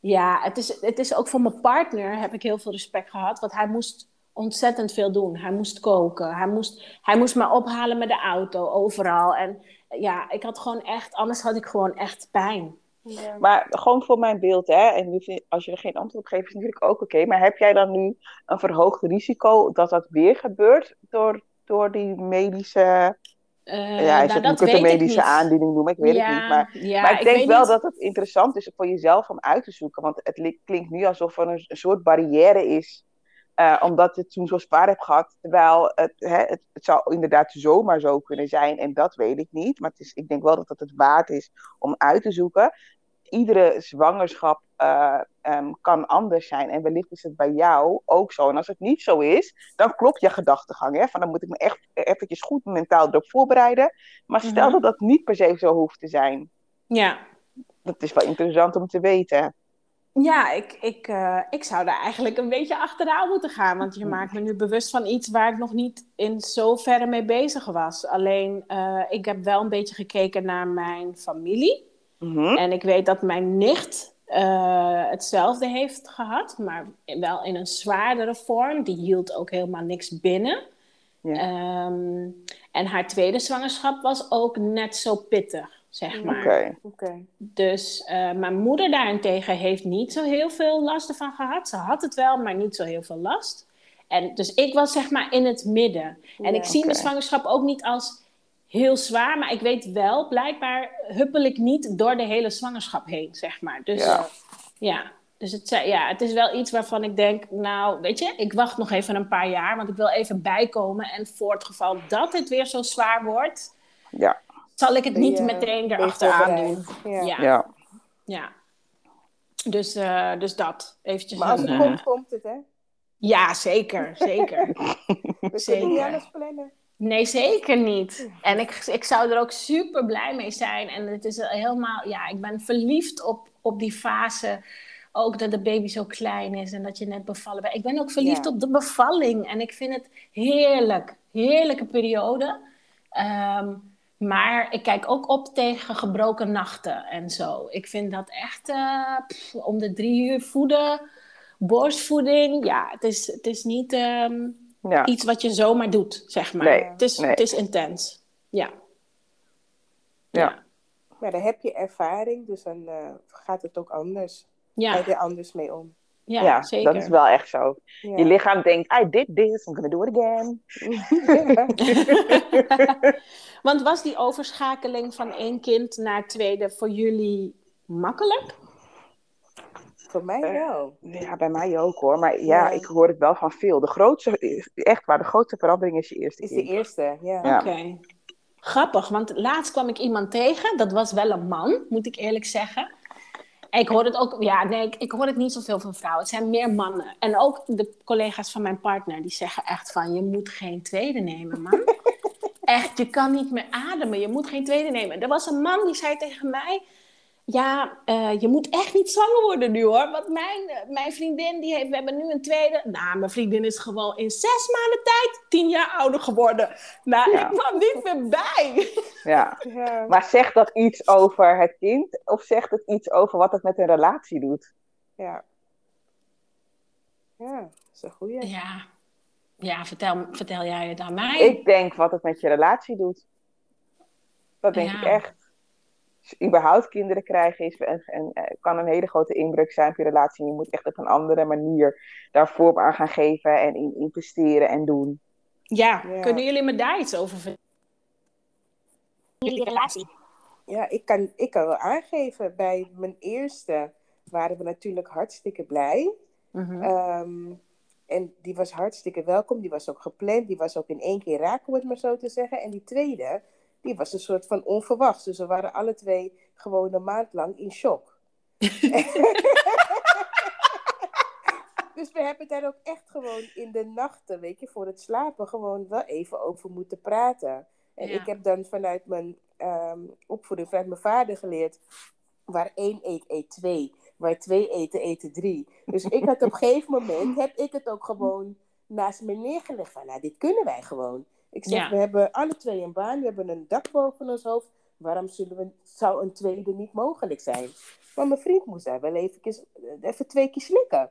ja, het is, het is ook voor mijn partner heb ik heel veel respect gehad. Want hij moest ontzettend veel doen. Hij moest koken. Hij moest, hij moest me ophalen met de auto, overal. En ja, ik had gewoon echt, anders had ik gewoon echt pijn. Ja. Maar gewoon voor mijn beeld, hè, en nu, als je er geen antwoord op geeft, is natuurlijk ook oké. Okay. Maar heb jij dan nu een verhoogd risico dat dat weer gebeurt door, door die medische. Uh, ja, nou, je kunt een medische aandoening noemen, ik weet ja, het niet. Maar, ja, maar ik, ik denk wel niet. dat het interessant is voor jezelf om uit te zoeken. Want het klinkt nu alsof er een, een soort barrière is. Uh, omdat het toen zo zwaar heb gehad. Terwijl het, hè, het, het zou inderdaad zomaar zo kunnen zijn. En dat weet ik niet. Maar het is, ik denk wel dat het het waard is om uit te zoeken. Iedere zwangerschap uh, um, kan anders zijn. En wellicht is het bij jou ook zo. En als het niet zo is, dan klopt je gedachtegang. Hè? Van dan moet ik me echt eventjes goed mentaal erop voorbereiden. Maar stel mm-hmm. dat dat niet per se zo hoeft te zijn. Ja. Dat is wel interessant om te weten. Ja, ik, ik, uh, ik zou daar eigenlijk een beetje achteraan moeten gaan. Want je maakt me nu bewust van iets waar ik nog niet in zoverre mee bezig was. Alleen, uh, ik heb wel een beetje gekeken naar mijn familie. Mm-hmm. En ik weet dat mijn nicht uh, hetzelfde heeft gehad, maar wel in een zwaardere vorm. Die hield ook helemaal niks binnen. Ja. Um, en haar tweede zwangerschap was ook net zo pittig zeg maar. Okay. Okay. Dus uh, mijn moeder daarentegen heeft niet zo heel veel last ervan gehad. Ze had het wel, maar niet zo heel veel last. En dus ik was zeg maar in het midden. En ja, ik zie okay. mijn zwangerschap ook niet als heel zwaar, maar ik weet wel, blijkbaar huppel ik niet door de hele zwangerschap heen, zeg maar. Dus ja, ja. Dus het, ja, het is wel iets waarvan ik denk, nou, weet je, ik wacht nog even een paar jaar, want ik wil even bijkomen. En voor het geval dat het weer zo zwaar wordt, Ja. Zal ik het niet je- meteen erachteraan doen. Ja. Ja, ja. Ja. Dus, eh, dus dat. Eventjes Maar als een, het eh, komt, komt het, hè? Ja, zeker, zeker. (laughs) We kunnen niet Zeker. alles plannen. Nee, zeker niet. En ik, ik zou er ook super blij mee zijn. En het is helemaal, ja, ik ben verliefd op, op die fase. Ook dat de baby zo klein is en dat je net bevallen bent. Ik ben ook verliefd Ja. op de bevalling. En ik vind het heerlijk. Heerlijke periode. Ehm, maar ik kijk ook op tegen gebroken nachten en zo. Ik vind dat echt eh, pff, om de drie uur voeden. Borstvoeding, ja, het is, het is niet ehm, Ja. iets wat je zomaar doet, zeg maar. Nee, het, is, nee. het is intens. Ja. Ja. Maar dan heb je ervaring, dus dan eh, gaat het ook anders. Ja, Ga je er anders mee om. Ja, Ja, zeker. dat is wel echt zo. Ja. Je lichaam denkt, I did this, I'm gonna do it again. (laughs) Want was die overschakeling van één kind naar tweede voor jullie makkelijk? Voor mij Eh, wel. Ja, bij mij ook hoor. Maar ja, Ja. ik hoor het wel van veel. De grootste, echt waar, de grootste verandering is je eerste Is de kind. eerste, ja. Ja. Oké. Grappig, want laatst kwam ik iemand tegen. Dat was wel een man, moet ik eerlijk zeggen. Ik hoor het ook, ja, nee, ik, ik hoor het niet zoveel van vrouwen. Het zijn meer mannen. En ook de collega's van mijn partner, die zeggen echt van, je moet geen tweede nemen, man. (laughs) echt, je kan niet meer ademen, je moet geen tweede nemen. Er was een man die zei tegen mij, ja, eh, je moet echt niet zwanger worden nu hoor. Want mijn, eh, mijn vriendin, die heeft, we hebben nu een tweede. Nou, mijn vriendin is gewoon in zes maanden tijd tien jaar ouder geworden. Nou, Ja. ik kwam niet meer bij. Ja. Ja. Maar zegt dat iets over het kind? Of zegt het iets over wat het met een relatie doet? Ja. Ja, dat is een goeie. Ja, ja vertel, vertel jij het aan mij. Ik denk wat het met je relatie doet. Dat denk Ja. ik echt. Dus überhaupt kinderen krijgen is en, en, eh, kan een hele grote inbreuk zijn op je relatie. Je moet echt op een andere manier daar vorm aan gaan geven en in investeren en doen. Ja, Ja. kunnen jullie me daar iets over vertellen? Jullie relatie. Ja, ik kan, ik kan wel aangeven, bij mijn eerste waren we natuurlijk hartstikke blij. Mhm. Ehm, en die was hartstikke welkom, die was ook gepland, die was ook in één keer raak, om het maar zo te zeggen. En die tweede, die was een soort van onverwachts. Dus we waren alle twee gewoon een maand lang in shock. (laughs) dus we hebben daar ook echt gewoon in de nachten, weet je, voor het slapen gewoon wel even over moeten praten. En Ja. ik heb dan vanuit mijn ehm, opvoeding, vanuit mijn vader geleerd, waar één eet, eet twee. Waar twee eten, eten drie. Dus ik had op (laughs) een gegeven moment, heb ik het ook gewoon naast me neergelegd van, nou, dit kunnen wij gewoon. Ik zeg, Ja. we hebben alle twee een baan, we hebben een dak boven ons hoofd. Waarom zullen we, zou een tweede niet mogelijk zijn? Maar mijn vriend moest daar wel eventjes, even twee keer slikken.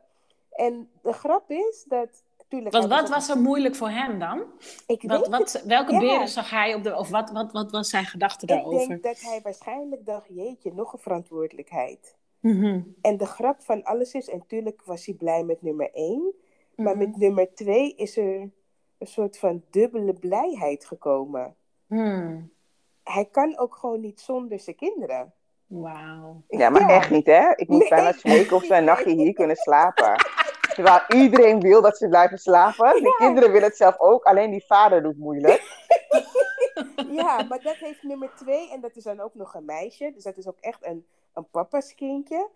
En de grap is dat... Tuurlijk, wat ook- was er moeilijk voor hem dan? Ik Wat, weet wat, welke Ja. beren zag hij op de... Of wat, wat, wat was zijn gedachte Ik daarover? denk dat hij waarschijnlijk dacht, jeetje, nog een verantwoordelijkheid. Mhm. En de grap van alles is, en natuurlijk was hij blij met nummer één. Maar Mhm. met nummer twee is er een soort van dubbele blijheid gekomen. Hmm. Hij kan ook gewoon niet zonder zijn kinderen. Wauw. Ja, maar echt niet, hè? Ik moet Nee. bijna smeken of ze een nachtje hier kunnen slapen. (laughs) Terwijl iedereen wil dat ze blijven slapen. De kinderen willen het zelf ook, alleen die vader doet moeilijk. (laughs) Ja, maar dat heeft nummer twee. En dat is dan ook nog een meisje. Dus dat is ook echt een, een papa's kindje.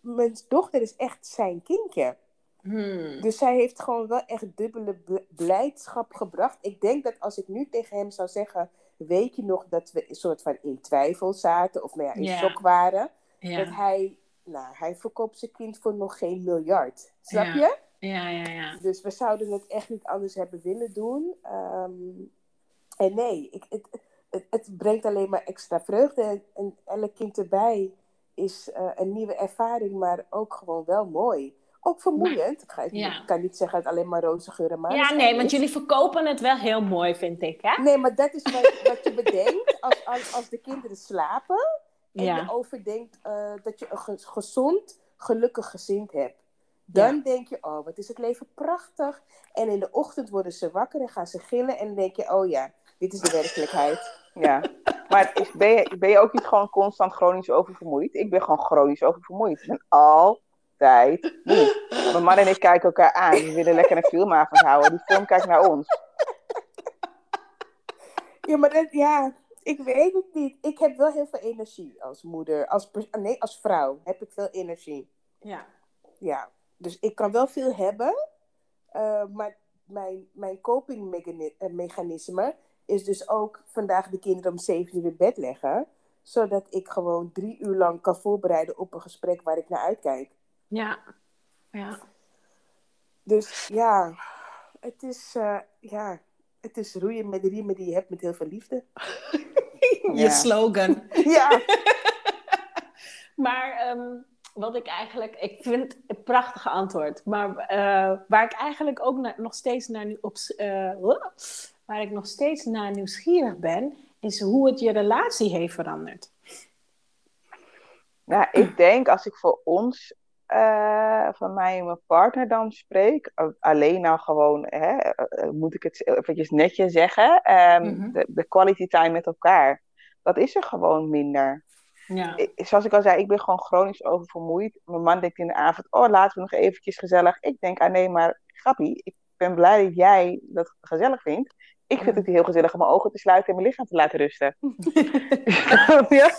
Mijn dochter is echt zijn kindje. Hmm. Dus zij heeft gewoon wel echt dubbele bl- blijdschap gebracht. Ik denk dat als ik nu tegen hem zou zeggen... Weet je nog dat we een soort van in twijfel zaten? Of nou ja, in shock waren? Dat hij... Nou, hij verkoopt zijn kind voor nog geen miljard. Snap je? ja, ja, ja. Dus we zouden het echt niet anders hebben willen doen. Ehm, en nee, ik, het, het, het brengt alleen maar extra vreugde. En, en elk kind erbij is eh, een nieuwe ervaring, maar ook gewoon wel mooi. Ook vermoeiend. Ik, ga, ja. ik kan niet zeggen dat het alleen maar roze geur en Ja, nee, want jullie verkopen het wel heel mooi, vind ik, hè? Nee, maar dat is wat, wat je bedenkt als, als, als de kinderen slapen. En Ja. je overdenkt eh, dat je een ge- gezond, gelukkig gezin hebt. Dan denk je, oh, wat is het leven prachtig. En in de ochtend worden ze wakker en gaan ze gillen. En dan denk je, oh ja, dit is de werkelijkheid. Ja. Maar is- ben je, ben je ook niet gewoon constant chronisch oververmoeid? Ik ben gewoon chronisch oververmoeid. Ik ben moe. Mijn man en ik kijken elkaar aan. We willen lekker een filmavond houden. Die film kijkt naar ons. Ja, maar dat, ja, Ik weet het niet. Ik heb wel heel veel energie als moeder. Als, nee, als vrouw heb ik veel energie. Ja. Ja. Dus ik kan wel veel hebben. Uh, maar mijn, mijn copingmechanisme is dus ook vandaag de kinderen om zeven uur in bed leggen. Zodat ik gewoon drie uur lang kan voorbereiden op een gesprek waar ik naar uitkijk. Ja. Ja. Dus ja, het is, uh, ja, het is roeien met de riemen die je hebt met heel veel liefde. (laughs) je slogan. (laughs) ja. (laughs) maar um, wat ik eigenlijk, ik vind het een prachtige antwoord. Maar uh, waar ik eigenlijk ook na, nog steeds naar op, uh, waar ik nog steeds naar nieuwsgierig ben, is hoe het je relatie heeft veranderd. Nou, ik denk als ik voor ons uh, van mij en mijn partner dan spreek, alleen nou gewoon, hè, uh, moet ik het eventjes netjes zeggen, um, mm -hmm. de, de quality time met elkaar, dat is er gewoon minder. Ja. Ik, zoals ik al zei, ik ben gewoon chronisch oververmoeid. Mijn man denkt in de avond, oh laten we nog eventjes gezellig. Ik denk, ah nee, maar grappie, ik ben blij dat jij dat gezellig vindt. Ik vind het heel gezellig om mijn ogen te sluiten en mijn lichaam te laten rusten. (laughs) (laughs) ja?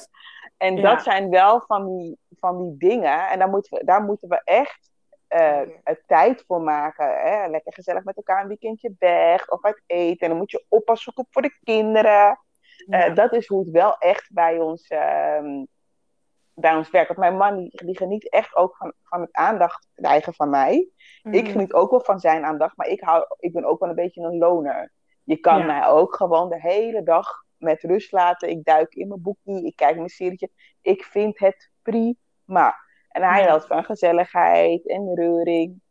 En dat zijn wel van die, van die dingen. En daar moeten we, daar moeten we echt uh, tijd voor maken. Hè? Lekker gezellig met elkaar een weekendje weg of uit eten. En dan moet je oppas zoeken voor de kinderen. Ja. Uh, dat is hoe het wel echt bij ons, uh, bij ons werkt. Want mijn man die, die, geniet echt ook van, van het aandacht krijgen van mij. Mm. Ik geniet ook wel van zijn aandacht, maar ik, hou, ik ben ook wel een beetje een loner. Je kan ja. mij ook gewoon de hele dag met rust laten. Ik duik in mijn boekje, ik kijk mijn serietje. Ik vind het prima. En hij houdt van gezelligheid en reuring.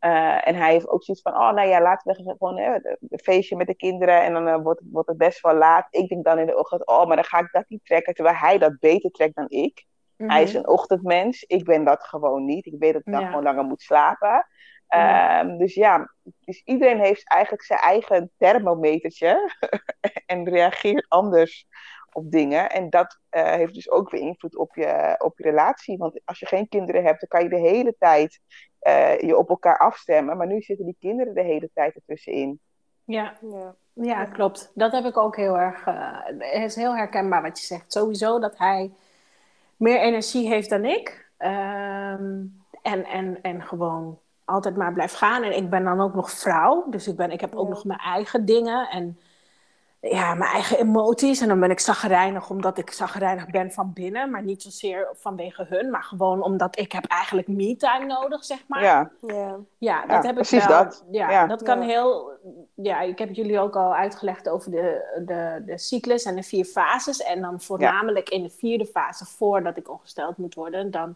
Uh, en hij heeft ook zoiets van, oh nou ja, laten we gewoon hè, een feestje met de kinderen en dan uh, wordt, wordt het best wel laat. Ik denk dan in de ochtend, oh, maar dan ga ik dat niet trekken, terwijl hij dat beter trekt dan ik. Mm -hmm. Hij is een ochtendmens, ik ben dat gewoon niet. Ik weet dat ik dan ja. gewoon langer moet slapen. Ja. Um, dus ja, dus iedereen heeft eigenlijk zijn eigen thermometertje (laughs) en reageert anders op dingen. En dat uh, heeft dus ook weer invloed op je, op je relatie. Want als je geen kinderen hebt, dan kan je de hele tijd uh, je op elkaar afstemmen. Maar nu zitten die kinderen de hele tijd ertussenin. Ja, ja. ja klopt. Dat heb ik ook heel erg. Uh, het is heel herkenbaar wat je zegt. Sowieso dat hij meer energie heeft dan ik. Um, en, en, en gewoon altijd maar blijft gaan. En ik ben dan ook nog vrouw. Dus ik, ben, ik heb ook ja. nog mijn eigen dingen. En ja, mijn eigen emoties. En dan ben ik zagrijnig omdat ik zagrijnig ben van binnen. Maar niet zozeer vanwege hun. Maar gewoon omdat ik heb eigenlijk me-time nodig, zeg maar. Ja, ja. ja dat Ja, heb ik precies wel. dat. Ja, Ja. dat kan Ja. heel... Ja, ik heb jullie ook al uitgelegd over de, de, de cyclus en de vier fases. En dan voornamelijk in de vierde fase, voordat ik ongesteld moet worden. Dan,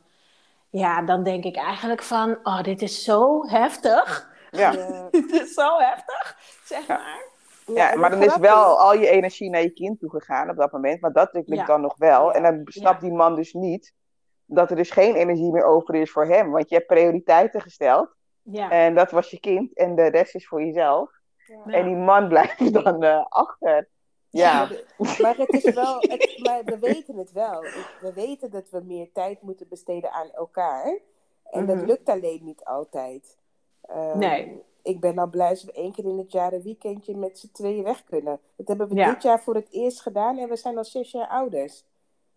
ja, dan denk ik eigenlijk van, oh, dit is zo heftig. Ja. Ja. (laughs) dit is zo heftig, zeg Ja. maar. Ja, maar dan is wel al je energie naar je kind toe gegaan op dat moment. Maar dat lukt dan nog wel. En dan snapt die man dus niet dat er dus geen energie meer over is voor hem. Want je hebt prioriteiten gesteld. Ja. En dat was je kind. En de rest is voor jezelf. Ja. En die man (laughs) blijft dan eh, achter. Ja. Maar het is (laughs) wel, het, maar we weten het wel. We weten dat we meer tijd moeten besteden aan elkaar. En dat Mhm. lukt alleen niet altijd. Ehm, Nee. Ik ben al blij als we één keer in het jaar een weekendje met z'n tweeën weg kunnen. Dat hebben we Ja. dit jaar voor het eerst gedaan en we zijn al zes jaar ouders.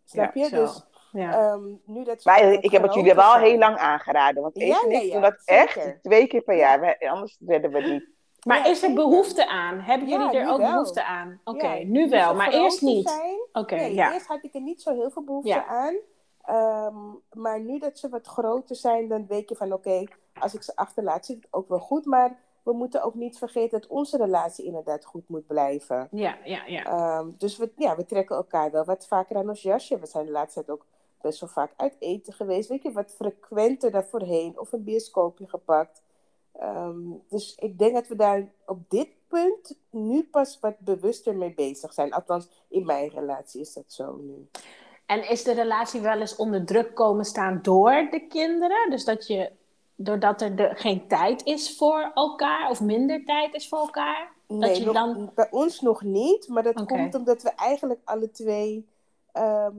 Snap je? Zo. Dus Ja. ehm, nu dat ze Maar ik heb het jullie wel heel lang aangeraden. Want Ja, ja, ik ja, doen dat zeker. echt twee keer per jaar. We- anders redden we het niet. Maar Ja, is er behoefte aan? Hebben Ja, jullie er ook wel. behoefte aan? Oké, Ja, nu wel, maar eerst niet. Oké, nee, ja. eerst had ik er niet zo heel veel behoefte Ja. aan. Ehm, maar nu dat ze wat groter zijn, dan weet je van oké, als ik ze achterlaat, zit het ook wel goed. Maar we moeten ook niet vergeten dat onze relatie inderdaad goed moet blijven. Ja, ja, ja. Ehm, dus we, ja, we trekken elkaar wel wat vaker aan ons jasje. We zijn de laatste tijd ook best wel vaak uit eten geweest. Weet je, wat frequenter daarvoorheen. Of een bioscoopje gepakt. Ehm, dus ik denk dat we daar op dit punt nu pas wat bewuster mee bezig zijn. Althans, in mijn relatie is dat zo nu. En is de relatie wel eens onder druk komen staan door de kinderen? Dus dat je, doordat er de, geen tijd is voor elkaar of minder tijd is voor elkaar? Nee, je nog- dan- bij ons nog niet. Maar dat komt omdat we eigenlijk alle twee ehm,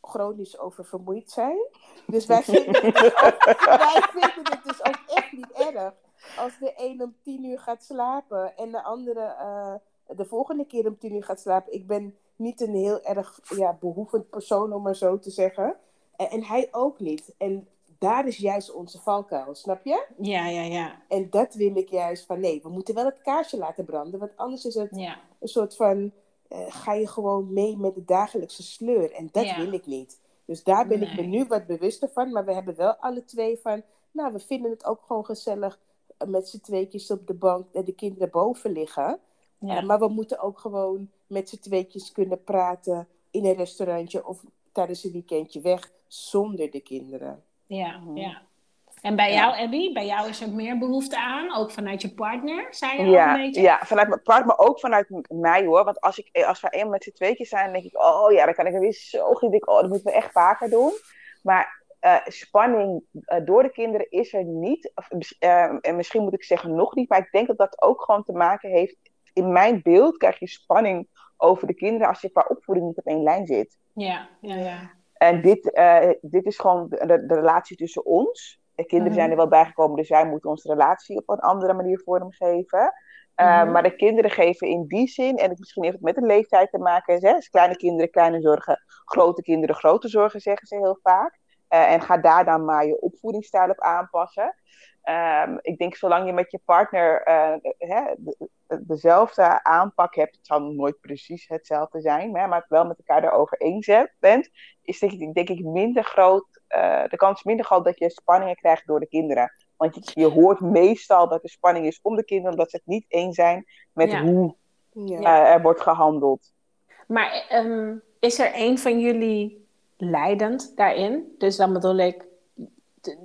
chronisch oververmoeid zijn. Dus wij (laughs) vinden, het dus ook, wij vinden het dus ook echt niet erg. Als de een om tien uur gaat slapen en de andere eh, de volgende keer om tien uur gaat slapen. Ik ben niet een heel erg ja, behoevend persoon, om maar zo te zeggen. En, en hij ook niet. En daar is juist onze valkuil, snap je? Ja, ja, ja. En dat wil ik juist van, nee, we moeten wel het kaarsje laten branden. Want anders is het Ja, een soort van, eh, ga je gewoon mee met de dagelijkse sleur. En dat Ja. wil ik niet. Dus daar ben ik me nu wat bewuster van. Maar we hebben wel alle twee van, nou, we vinden het ook gewoon gezellig eh, met z'n tweetjes op de bank en de kinderen boven liggen. ja. Eh, maar we moeten ook gewoon met z'n tweetjes kunnen praten in een restaurantje of tijdens een weekendje weg zonder de kinderen. Ja, ja. En bij jou, Abby, bij jou is er meer behoefte aan, ook vanuit je partner, zei je al Ja, een beetje? ja, vanuit mijn part, maar ook vanuit mij hoor. Want als, ik, als we eenmaal met z'n tweetjes zijn, dan denk ik, oh ja, dan kan ik er weer zo goed. Ik, oh, dat moeten we echt vaker doen. Maar eh, spanning eh, door de kinderen is er niet. Of, eh, en misschien moet ik zeggen nog niet, maar ik denk dat dat ook gewoon te maken heeft. In mijn beeld krijg je spanning over de kinderen als je qua opvoeding niet op één lijn zit. Ja, ja, ja. En dit, eh, dit is gewoon de, relatie tussen ons. De kinderen Mhm. zijn er wel bijgekomen, dus wij moeten onze relatie op een andere manier vormgeven. Uh. Maar de kinderen geven in die zin, en het, misschien heeft het met de leeftijd te maken, hè, dus kleine kinderen kleine zorgen, grote kinderen grote zorgen, zeggen ze heel vaak. Uh, en ga daar dan maar je opvoedingsstijl op aanpassen. Um, ik denk zolang je met je partner uh, hè, de, de, dezelfde aanpak hebt, het zal nooit precies hetzelfde zijn, maar, maar het wel met elkaar erover eens bent, is denk ik, denk ik minder groot, uh, de kans minder groot dat je spanningen krijgt door de kinderen. Want je, je hoort meestal dat er spanning is om de kinderen, omdat ze het niet eens zijn met Ja. hoe Ja. uh, er wordt gehandeld. Maar um, is er een van jullie leidend daarin? Dus dan bedoel ik,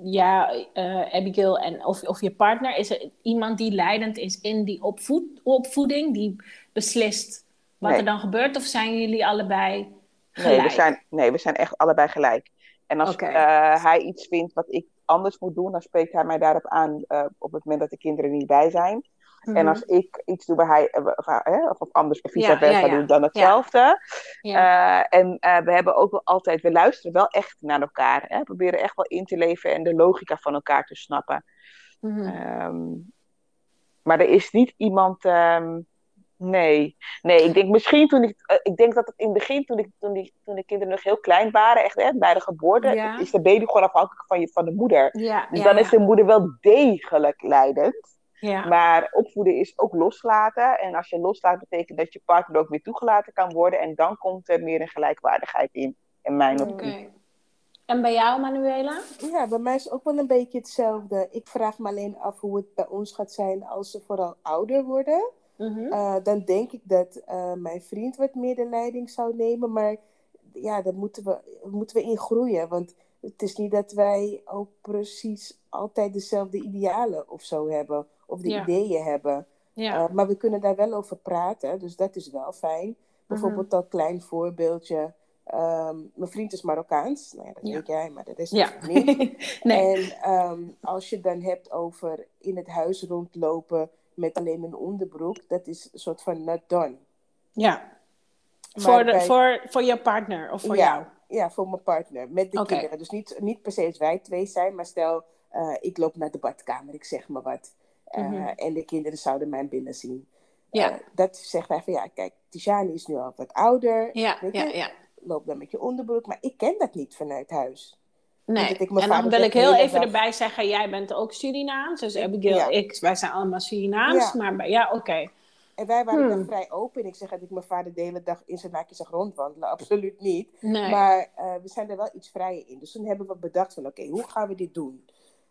ja, uh, Abigail en of, of je partner, is er iemand die leidend is in die opvoed, opvoeding, die beslist wat Nee. er dan gebeurt? Of zijn jullie allebei gelijk? Nee we, zijn, nee, we zijn echt allebei gelijk. En als uh, hij iets vindt wat ik anders moet doen, dan spreekt hij mij daarop aan uh, op het moment dat de kinderen niet bij zijn. Mhm. En als ik iets doe waar hij, uh, of, of, anders, of vice versa ja, ja. doet, dan hetzelfde. Uh, en uh, we hebben ook wel altijd, we luisteren wel echt naar elkaar. Hè? We proberen echt wel in te leven en de logica van elkaar te snappen. Mhm. Um, maar er is niet iemand. Um, nee. Nee, ik denk misschien toen ik. Uh, ik denk dat het in het begin, toen, ik, toen, die, toen de kinderen nog heel klein waren, echt hè, bij de geboorte, is de baby gewoon afhankelijk van, je, van de moeder. Dus dan is de moeder wel degelijk leidend. Ja. Maar opvoeden is ook loslaten. En als je loslaat, betekent dat je partner ook weer toegelaten kan worden. En dan komt er meer een gelijkwaardigheid in, in mijn Oké. optiek. En bij jou, Manuela? Ja, bij mij is het ook wel een beetje hetzelfde. Ik vraag me alleen af hoe het bij ons gaat zijn als ze vooral ouder worden. Mhm. Uh, dan denk ik dat uh, mijn vriend wat meer de leiding zou nemen. Maar ja, daar moeten we, moeten we in groeien. Want het is niet dat wij ook precies altijd dezelfde idealen of zo hebben. Of de Ja. ideeën hebben. Ja. Uh, maar we kunnen daar wel over praten. Dus dat is wel fijn. Bijvoorbeeld al een klein voorbeeldje. Um, mijn vriend is Marokkaans. Nou ja, dat Ja. weet jij, maar dat is ja. niet. (laughs) nee. En um, als je dan hebt over in het huis rondlopen met alleen een onderbroek, dat is een soort van not done. Ja. Voor, de, bij- voor, voor je partner of voor ja, jou? Ja, voor mijn partner, met de kinderen. Dus niet, niet per se als wij twee zijn, maar stel, eh, ik loop naar de badkamer, ik zeg maar wat. Eh, Mhm. En de kinderen zouden mij binnen zien. Ja. Eh, dat zegt hij van, ja, kijk, Tijani is nu al wat ouder. Ja, weet ja, je, ja. Loop dan met je onderbroek. Maar ik ken dat niet vanuit huis. Nee. ik En dan wil ik heel even dag- erbij zeggen, jij bent ook Surinaams. Dus Abigail, Ja. ik, wij zijn allemaal Surinaams. Ja. Maar ja, oké. En wij waren Hmm. dan vrij open. En ik zeg dat ik mijn vader de hele dag in zijn naakje zag rondwandelen. (laughs) Absoluut niet. Nee. Maar eh, we zijn er wel iets vrijer in. Dus toen hebben we bedacht van, oké, hoe gaan we dit doen?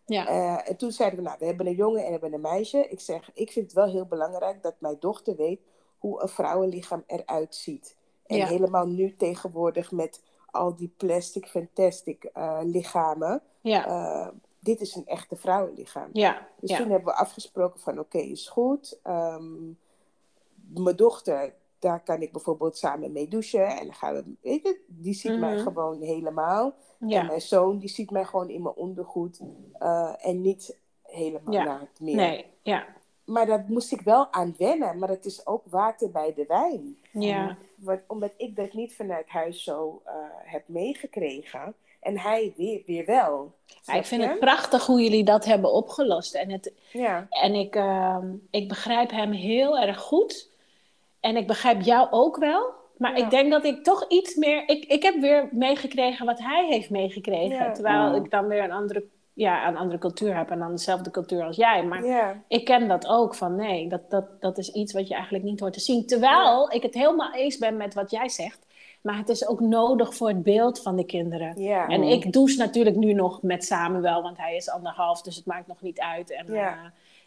Ja. Eh, en toen zeiden we, nou, we hebben een jongen en we hebben een meisje. Ik zeg, ik vind het wel heel belangrijk dat mijn dochter weet hoe een vrouwenlichaam eruit ziet. En Ja. helemaal nu tegenwoordig met al die plastic, fantastic eh, lichamen. ja. eh, dit is een echte vrouwenlichaam. ja. Dus toen hebben we afgesproken van oké, is goed. Ehm, mijn dochter, daar kan ik bijvoorbeeld samen mee douchen. En dan gaan we, weet je, die ziet mij Mhm. gewoon helemaal. En mijn zoon, die ziet mij gewoon in mijn ondergoed. eh, en niet helemaal Ja. naakt meer. Nee, ja. Maar daar moest ik wel aan wennen. Maar het is ook water bij de wijn. Ja. Want, omdat ik dat niet vanuit huis zo eh, heb meegekregen. En hij weer, weer wel. Ja, ik vind je? het prachtig hoe jullie dat hebben opgelost. En, het, Ja. en ik, ehm, ik begrijp hem heel erg goed. En ik begrijp jou ook wel. Maar ik denk dat ik toch iets meer. Ik, ik heb weer meegekregen wat hij heeft meegekregen. Terwijl ik dan weer een andere, ja, een andere cultuur heb en dan dezelfde cultuur als jij. Maar ik ken dat ook van nee, dat, dat, dat is iets wat je eigenlijk niet hoort te zien. Terwijl ik het helemaal eens ben met wat jij zegt. Maar het is ook nodig voor het beeld van de kinderen. En ik douche natuurlijk nu nog met Samuel, want hij is anderhalf, dus het maakt nog niet uit. En, uh,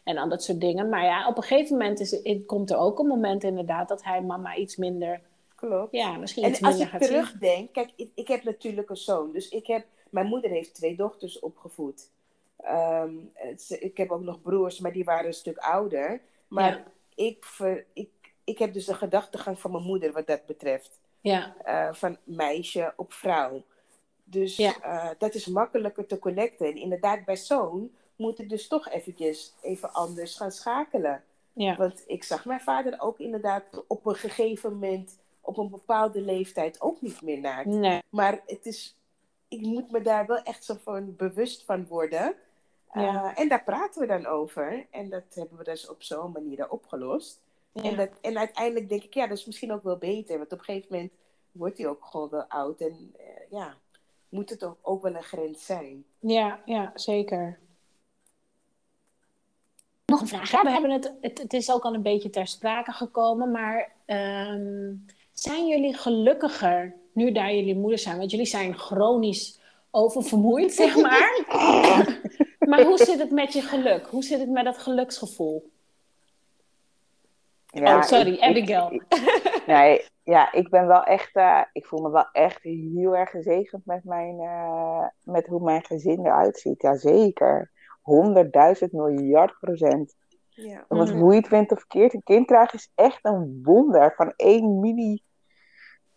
en al dat soort dingen. Maar ja, op een gegeven moment is, het, komt er ook een moment inderdaad dat hij mama iets minder Klopt. Ja, misschien en als ik terugdenk, kijk, ik, ik, heb natuurlijk een zoon. Dus ik heb, mijn moeder heeft twee dochters opgevoed. Ehm, ik heb ook nog broers, maar die waren een stuk ouder. Maar ik, ver, ik, ik heb dus de gedachtegang van mijn moeder wat dat betreft. Ja. Uh, van meisje op vrouw. Dus uh, dat is makkelijker te connecten. En inderdaad, bij zoon moet ik dus toch eventjes even anders gaan schakelen. Ja. Want ik zag mijn vader ook inderdaad op een gegeven moment op een bepaalde leeftijd ook niet meer. Nee. Maar het is, ik moet me daar wel echt zo van bewust van worden. Ja. Uh, en daar praten we dan over. En dat hebben we dus op zo'n manier opgelost. Ja. En, dat, en uiteindelijk denk ik, ja, dat is misschien ook wel beter. Want op een gegeven moment wordt hij ook gewoon wel oud. En uh, ja, moet het ook, ook wel een grens zijn. Ja, ja, zeker. Nog een vraag. Ja, we hebben het, het, het, is ook al een beetje ter sprake gekomen, maar um, zijn jullie gelukkiger nu daar jullie moeder zijn? Want jullie zijn chronisch oververmoeid, zeg maar. (laughs) maar hoe zit het met je geluk? Hoe zit het met dat geluksgevoel? Ja, oh, sorry, ik, Abigail. Ik, nee, ja, ik ben wel echt, uh, ik voel me wel echt heel erg gezegend met, mijn, uh, met hoe mijn gezin eruit ziet. Jazeker. 100.000 miljard procent. Ja. Want mm. hoe je het wint of verkeerd, een kind krijgen is echt een wonder. Van één mini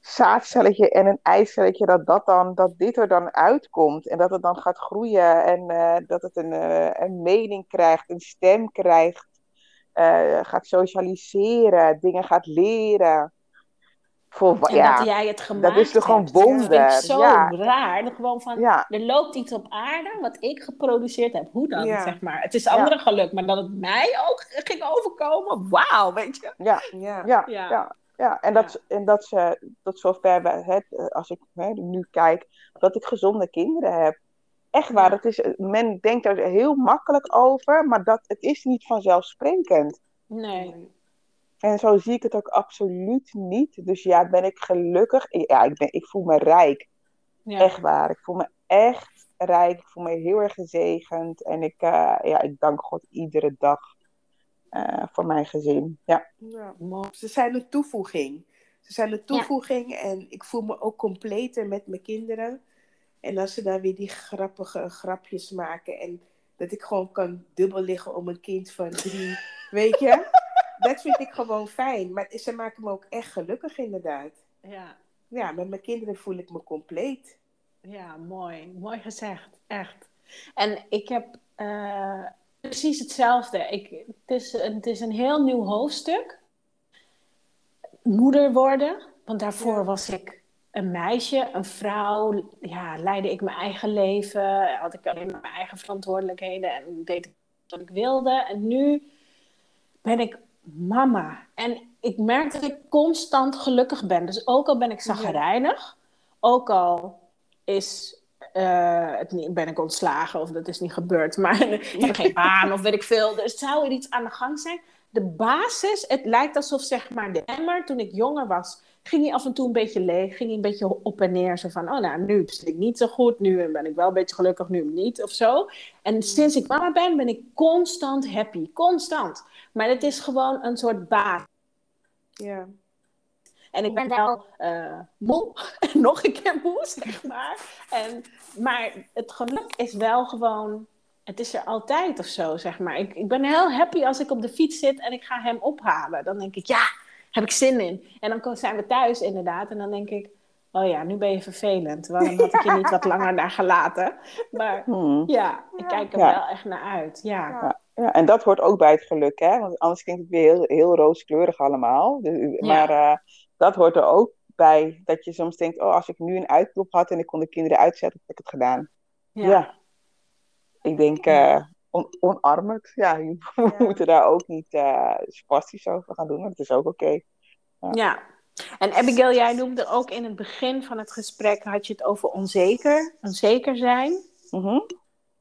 zaadcelletje en een eicelletje, dat, dat, dan, dat dit er dan uitkomt. En dat het dan gaat groeien en uh, dat het een, uh, een mening krijgt, een stem krijgt. Uh, gaat socialiseren, dingen gaat leren. Voor, en ja, dat jij het gemaakt Dat is toch gewoon wonder. Dat vind ik zo ja. raar. Dat gewoon van, ja. er loopt iets op aarde wat ik geproduceerd heb. Hoe dan, ja. zeg maar. Het is andere geluk, maar dat het mij ook ging overkomen. Wauw, weet je. Ja, ja, ja. ja. Ja, en dat, en dat ze tot zover, het, als ik hè, nu kijk, dat ik gezonde kinderen heb. Echt waar, het is, men denkt er heel makkelijk over, maar dat, het is niet vanzelfsprekend. Nee. En zo zie ik het ook absoluut niet. Dus ja, ben ik gelukkig. Ja, ik, ben, ik voel me rijk. Ja. Echt waar. Ik voel me echt rijk. Ik voel me heel erg gezegend. En ik, uh, ja, ik dank God iedere dag uh, voor mijn gezin. Ja. ja. Ze zijn een toevoeging. Ze zijn een toevoeging. Ja. En ik voel me ook completer met mijn kinderen. En als ze dan weer die grappige grapjes maken. En dat ik gewoon kan dubbel liggen om een kind van drie. weet je? (laughs) dat vind ik gewoon fijn. Maar ze maken me ook echt gelukkig, inderdaad. Ja. Ja, met mijn kinderen voel ik me compleet. Ja, mooi. Mooi gezegd. Echt. En ik heb uh, precies hetzelfde. Ik, het, is, het is een heel nieuw hoofdstuk. Moeder worden. Want daarvoor ja. was ik een meisje, een vrouw. Ja, leidde ik mijn eigen leven. Had ik alleen mijn eigen verantwoordelijkheden. En deed ik wat ik wilde. En nu ben ik mama. En ik merk dat ik constant gelukkig ben. Dus ook al ben ik zagrijnig, ook al is, uh, het niet, ben ik ontslagen of dat is niet gebeurd, (laughs) maar ik heb geen baan of weet ik veel. Er zou er iets aan de gang zijn. De basis, het lijkt alsof zeg maar de emmer toen ik jonger was, ging hij af en toe een beetje leeg, ging hij een beetje op en neer. Zo van, oh nou, nu zit ik niet zo goed, nu ben ik wel een beetje gelukkig, nu niet of zo. En sinds ik mama ben, ben ik constant happy, constant. Maar het is gewoon een soort baas. Ja. En ik ben wel uh, moe, (laughs) nog een keer moe, zeg maar. En, maar het geluk is wel gewoon, het is er altijd of zo, zeg maar. Ik, ik ben heel happy als ik op de fiets zit en ik ga hem ophalen. Dan denk ik, ja, heb ik zin in. En dan zijn we thuis inderdaad en dan denk ik, oh ja, nu ben je vervelend. Waarom had ik je niet wat (laughs) langer daar gelaten? Maar hmm. ja, ik kijk er ja. wel echt naar uit, ja. ja. Ja, en dat hoort ook bij het geluk, hè? Want anders klinkt het weer heel, heel rooskleurig allemaal. Dus, maar uh, dat hoort er ook bij. Dat je soms denkt, oh, als ik nu een uitklop had en ik kon de kinderen uitzetten, heb ik het gedaan. Ja. ja. Ik denk, uh, on omarmend. Ja, we (laughs) moeten daar ook niet uh, spastisch over gaan doen. Dat is ook oké. Okay. Ja. En Abigail, jij noemde ook in het begin van het gesprek, had je het over onzeker, onzeker zijn. Mhm.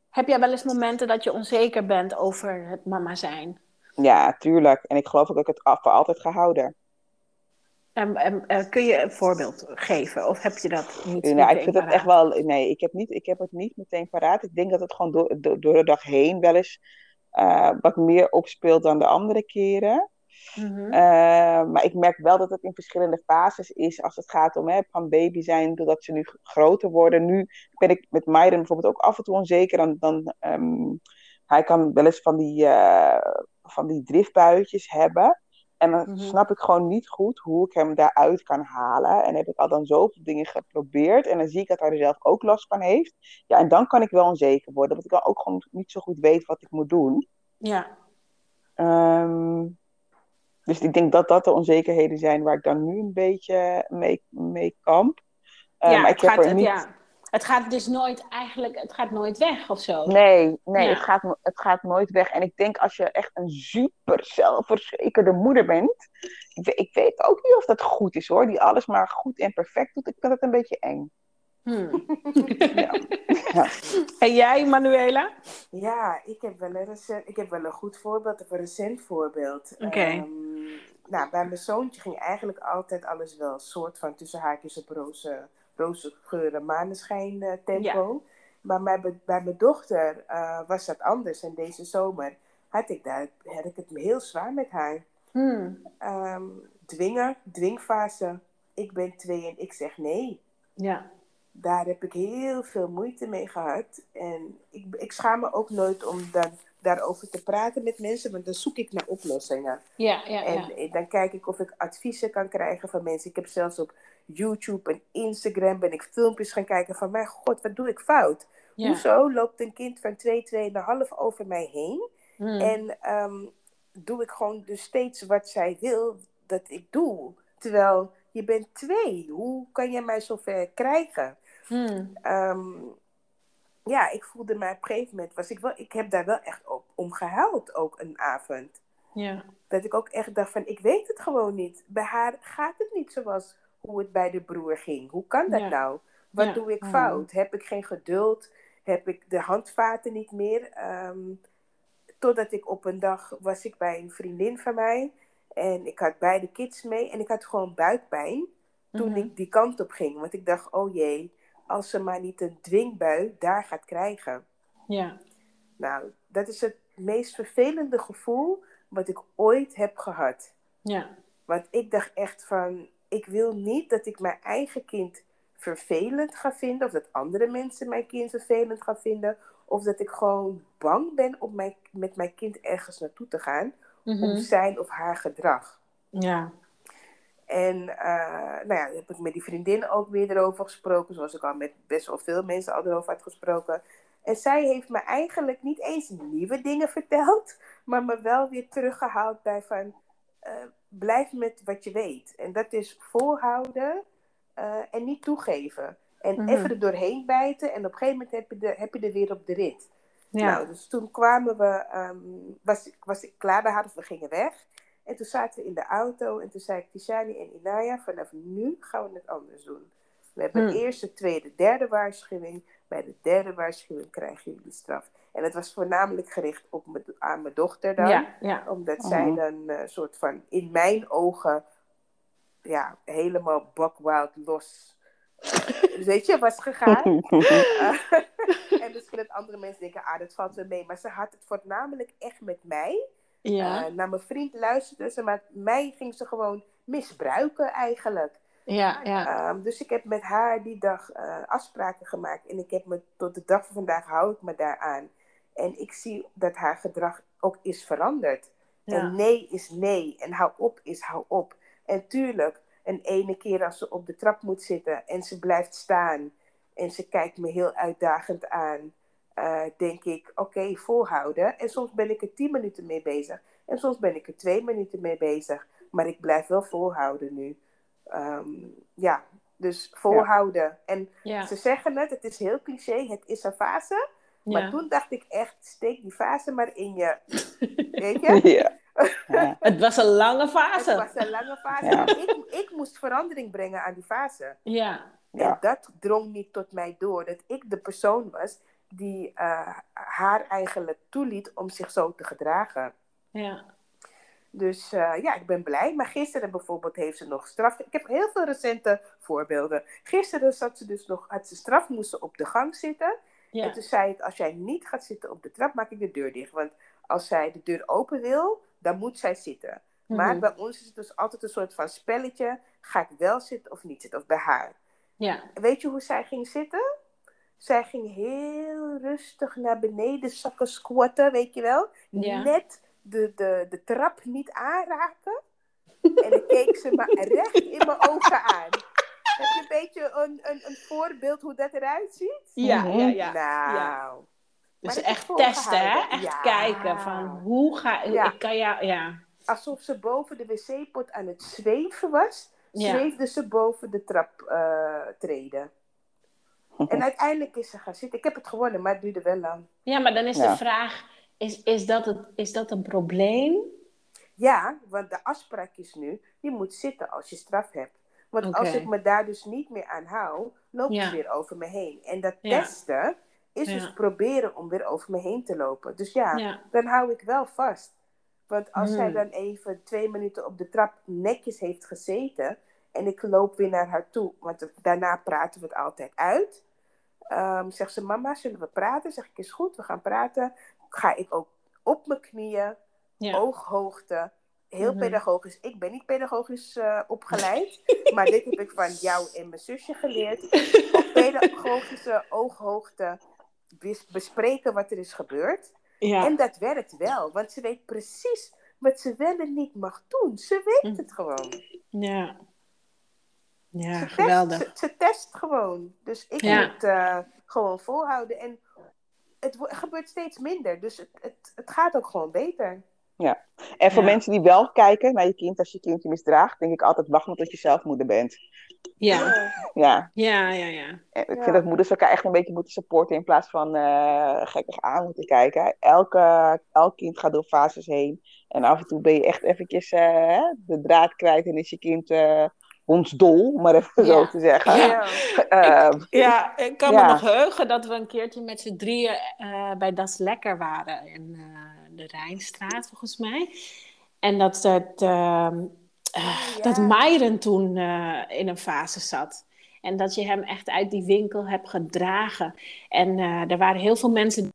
Heb jij wel eens momenten dat je onzeker bent over het mama zijn? Ja, tuurlijk. En ik geloof ook dat ik het af voor altijd ga houden. En, en, eh, kun je een voorbeeld geven? Of heb je dat niet nou, ik vind het paraat? echt wel. Nee, ik heb, niet, ik heb het niet meteen paraat. Ik denk dat het gewoon door, door, door de dag heen wel eens eh, wat meer opspeelt dan de andere keren. Mhm. Eh, maar ik merk wel dat het in verschillende fases is als het gaat om hè, van baby zijn, doordat ze nu groter worden. Nu ben ik met Myron bijvoorbeeld ook af en toe onzeker. Dan, dan, ehm, hij kan wel eens van die, eh, van die driftbuitjes hebben. En dan Mhm. snap ik gewoon niet goed hoe ik hem daaruit kan halen. En heb ik al dan zoveel dingen geprobeerd. En dan zie ik dat hij er zelf ook last van heeft. Ja, en dan kan ik wel onzeker worden. Want ik dan ook gewoon niet zo goed weet wat ik moet doen. Ja. Ehm, dus ik denk dat dat de onzekerheden zijn waar ik dan nu een beetje mee, mee kamp. Eh, ja, maar het ik heb gaat, er niet... ja. Het gaat dus nooit eigenlijk, het gaat nooit weg of zo. Nee, nee Ja. het, gaat, het gaat nooit weg. En ik denk als je echt een super zelfverzekerde moeder bent. Ik weet ook niet of dat goed is hoor. Die alles maar goed en perfect doet. Ik vind het een beetje eng. Hmm. (laughs) Ja. Ja. En jij, Manuela? Ja, ik heb wel een, recent, ik heb wel een goed voorbeeld of een recent voorbeeld. Oké. Ehm, nou, bij mijn zoontje ging eigenlijk altijd alles wel soort van tussen haakjes op roze, roze geuren maneschijn eh, tempo. Maar bij, mijn- bij mijn dochter eh, was dat anders. En deze zomer had ik, daar, had ik het heel zwaar met haar. Hmm. Ehm, dwingen, dwingfase. Ik ben twee en ik zeg nee. Ja. Daar heb ik heel veel moeite mee gehad. En ik, ik schaam me ook nooit om daar, daarover te praten met mensen, want dan zoek ik naar oplossingen. Ja, ja, En ja. eh, dan kijk ik of ik adviezen kan krijgen van mensen. Ik heb zelfs op YouTube en Instagram ben ik filmpjes gaan kijken van, mijn god, wat doe ik fout? ja. Hoezo loopt een kind van 2, 2,5 over mij heen? Hmm. En ehm, doe ik gewoon dus steeds wat zij wil dat ik doe. Terwijl je bent twee. Hoe kan je mij zover krijgen? Hmm. Ehm, ja, ik voelde mij op een gegeven moment, was ik wel, ik heb daar wel echt ook om gehuild, ook een avond. Ja. Dat ik ook echt dacht van, ik weet het gewoon niet. Bij haar gaat het niet zoals hoe het bij de broer ging. Hoe kan dat Ja. nou? Wat Ja. doe ik Mm. fout? Heb ik geen geduld? Heb ik de handvaten niet meer? Ehm, totdat ik op een dag was ik bij een vriendin van mij. En ik had beide kids mee. En ik had gewoon buikpijn toen Mhm. ik die kant op ging. Want ik dacht, oh jee, als ze maar niet een dwingbui daar gaat krijgen. Ja. Nou, dat is het meest vervelende gevoel wat ik ooit heb gehad. Ja. Want ik dacht echt van, ik wil niet dat ik mijn eigen kind vervelend ga vinden. Of dat andere mensen mijn kind vervelend gaan vinden. Of dat ik gewoon bang ben om mijn, met mijn kind ergens naartoe te gaan. Om Mhm. zijn of haar gedrag. Ja. En eh, nou ja, heb ik met die vriendin ook weer erover gesproken. Zoals ik al met best wel veel mensen al erover had gesproken. En zij heeft me eigenlijk niet eens nieuwe dingen (laughs) verteld. Maar me wel weer teruggehaald bij van... eh, blijf met wat je weet. En dat is volhouden eh, en niet toegeven. En Mhm. even er doorheen bijten. En op een gegeven moment heb je, de, heb je er weer op de rit. Ja. Nou, dus toen kwamen we, ehm, was, was ik klaar bij haar, of we gingen weg. En toen zaten we in de auto en toen zei ik, Tishani en Inaya, vanaf nu gaan we het anders doen. We hebben Hmm. de eerste, tweede, derde waarschuwing. Bij de derde waarschuwing krijgen jullie straf. En het was voornamelijk gericht op me, aan mijn dochter dan. Ja. Ja. Omdat Mhm. zij dan een soort van, in mijn ogen, ja, helemaal buckwild los, eh, weet je, was gegaan. Eh, (laughs) (laughs) en misschien dat andere mensen denken, ah, dat valt wel mee. Maar ze had het voornamelijk echt met mij. Ja. Eh, naar mijn vriend luisterde ze, maar mij ging ze gewoon misbruiken eigenlijk. Ja. Ja. Ehm, dus ik heb met haar die dag eh, afspraken gemaakt. En ik heb me tot de dag van vandaag hou ik me daaraan. En ik zie dat haar gedrag ook is veranderd. Ja. En nee is nee. En hou op is hou op. En tuurlijk, een ene keer als ze op de trap moet zitten en ze blijft staan en ze kijkt me heel uitdagend aan, eh, denk ik, oké, volhouden. En soms ben ik er tien minuten mee bezig en soms ben ik er twee minuten mee bezig. Maar ik blijf wel volhouden nu. Ehm, ja, dus volhouden. En Ja. ze zeggen het, het is heel cliché, het is een fase. Maar Ja. toen dacht ik echt, steek die fase maar in je, (laughs) weet je? ja. Ja. (laughs) Het was een lange fase. Het was een lange fase. Ik, ik moest verandering brengen aan die fase. Ja. En dat drong niet tot mij door. Dat ik de persoon was die uh, haar eigenlijk toeliet om zich zo te gedragen. Ja. Dus uh, ja, ik ben blij. Maar gisteren bijvoorbeeld heeft ze nog straf. Ik heb heel veel recente voorbeelden. Gisteren zat ze dus nog, had ze straf, moest ze op de gang zitten. Ja. En toen zei ik, als jij niet gaat zitten op de trap, maak ik de deur dicht. Want als zij de deur open wil, dan moet zij zitten. Maar Mhm. bij ons is het dus altijd een soort van spelletje. Ga ik wel zitten of niet zitten? Of bij haar. Ja. Weet je hoe zij ging zitten? Zij ging heel rustig naar beneden zakken squatten, weet je wel? Ja. Net de, de, de trap niet aanraken. En dan keek ze me recht in mijn ogen aan. Heb je een beetje een, een, een voorbeeld hoe dat eruit ziet? Ja, Mhm. ja, ja. Nou. Dus Maar echt testen, hè? Echt Ja. kijken van hoe ga Ja. ik. kan jou, ja. Alsof ze boven de wc-pot aan het zweven was, Ja. zweefde ze boven de trap eh, treden. En (laughs) uiteindelijk is ze gaan zitten. Ik heb het gewonnen, maar het duurde wel lang. ja, maar dan is Ja. de vraag: is, is, dat het, is dat een probleem? Ja, want de afspraak is nu, je moet zitten als je straf hebt. Want als ik me daar dus niet meer aan hou, loopt Ja. ze weer over me heen. En dat Ja. testen is dus proberen om weer over me heen te lopen. Dus ja, Ja. dan hou ik wel vast. Want als zij Hmm. dan even twee minuten op de trap netjes heeft gezeten en ik loop weer naar haar toe, want daarna praten we het altijd uit. Ehm, zegt ze, mama, zullen we praten? Zeg ik, is goed, we gaan praten. Ga ik ook op mijn knieën, Ja. ooghoogte, heel Mhm. pedagogisch. Ik ben niet pedagogisch eh, opgeleid, (laughs) maar dit heb ik van jou en mijn zusje geleerd. Op (laughs) pedagogische ooghoogte bes- bespreken wat er is gebeurd. Ja. En dat werkt wel, want ze weet precies wat ze wel en niet mag doen. Ze weet Mhm. het gewoon. ja. Ja, ze, test, geweldig. ze, ze test gewoon. Dus ik Ja. moet eh, gewoon volhouden. En het gebeurt steeds minder. Dus het, het, het gaat ook gewoon beter. En voor Ja. mensen die wel kijken naar je kind als je kind je misdraagt, denk ik altijd wacht maar tot je zelf moeder bent. Ja. Ja, Ja, ja, ja. en ik Ja. vind dat moeders elkaar echt een beetje moeten supporten in plaats van eh, gekkig aan moeten kijken. Elke, elk kind gaat door fases heen. En af en toe ben je echt eventjes eh, de draad kwijt en is je kind hondsdol, om maar even Ja. zo te zeggen. Ja. Eh, Ja, ik kan Ja. me nog heugen dat we een keertje met z'n drieën eh, bij Das Lekker waren in eh, de Rijnstraat, volgens mij. En dat, het, ehm, eh, ja. dat Myron toen eh, in een fase zat. En dat je hem echt uit die winkel hebt gedragen. En eh, er waren heel veel mensen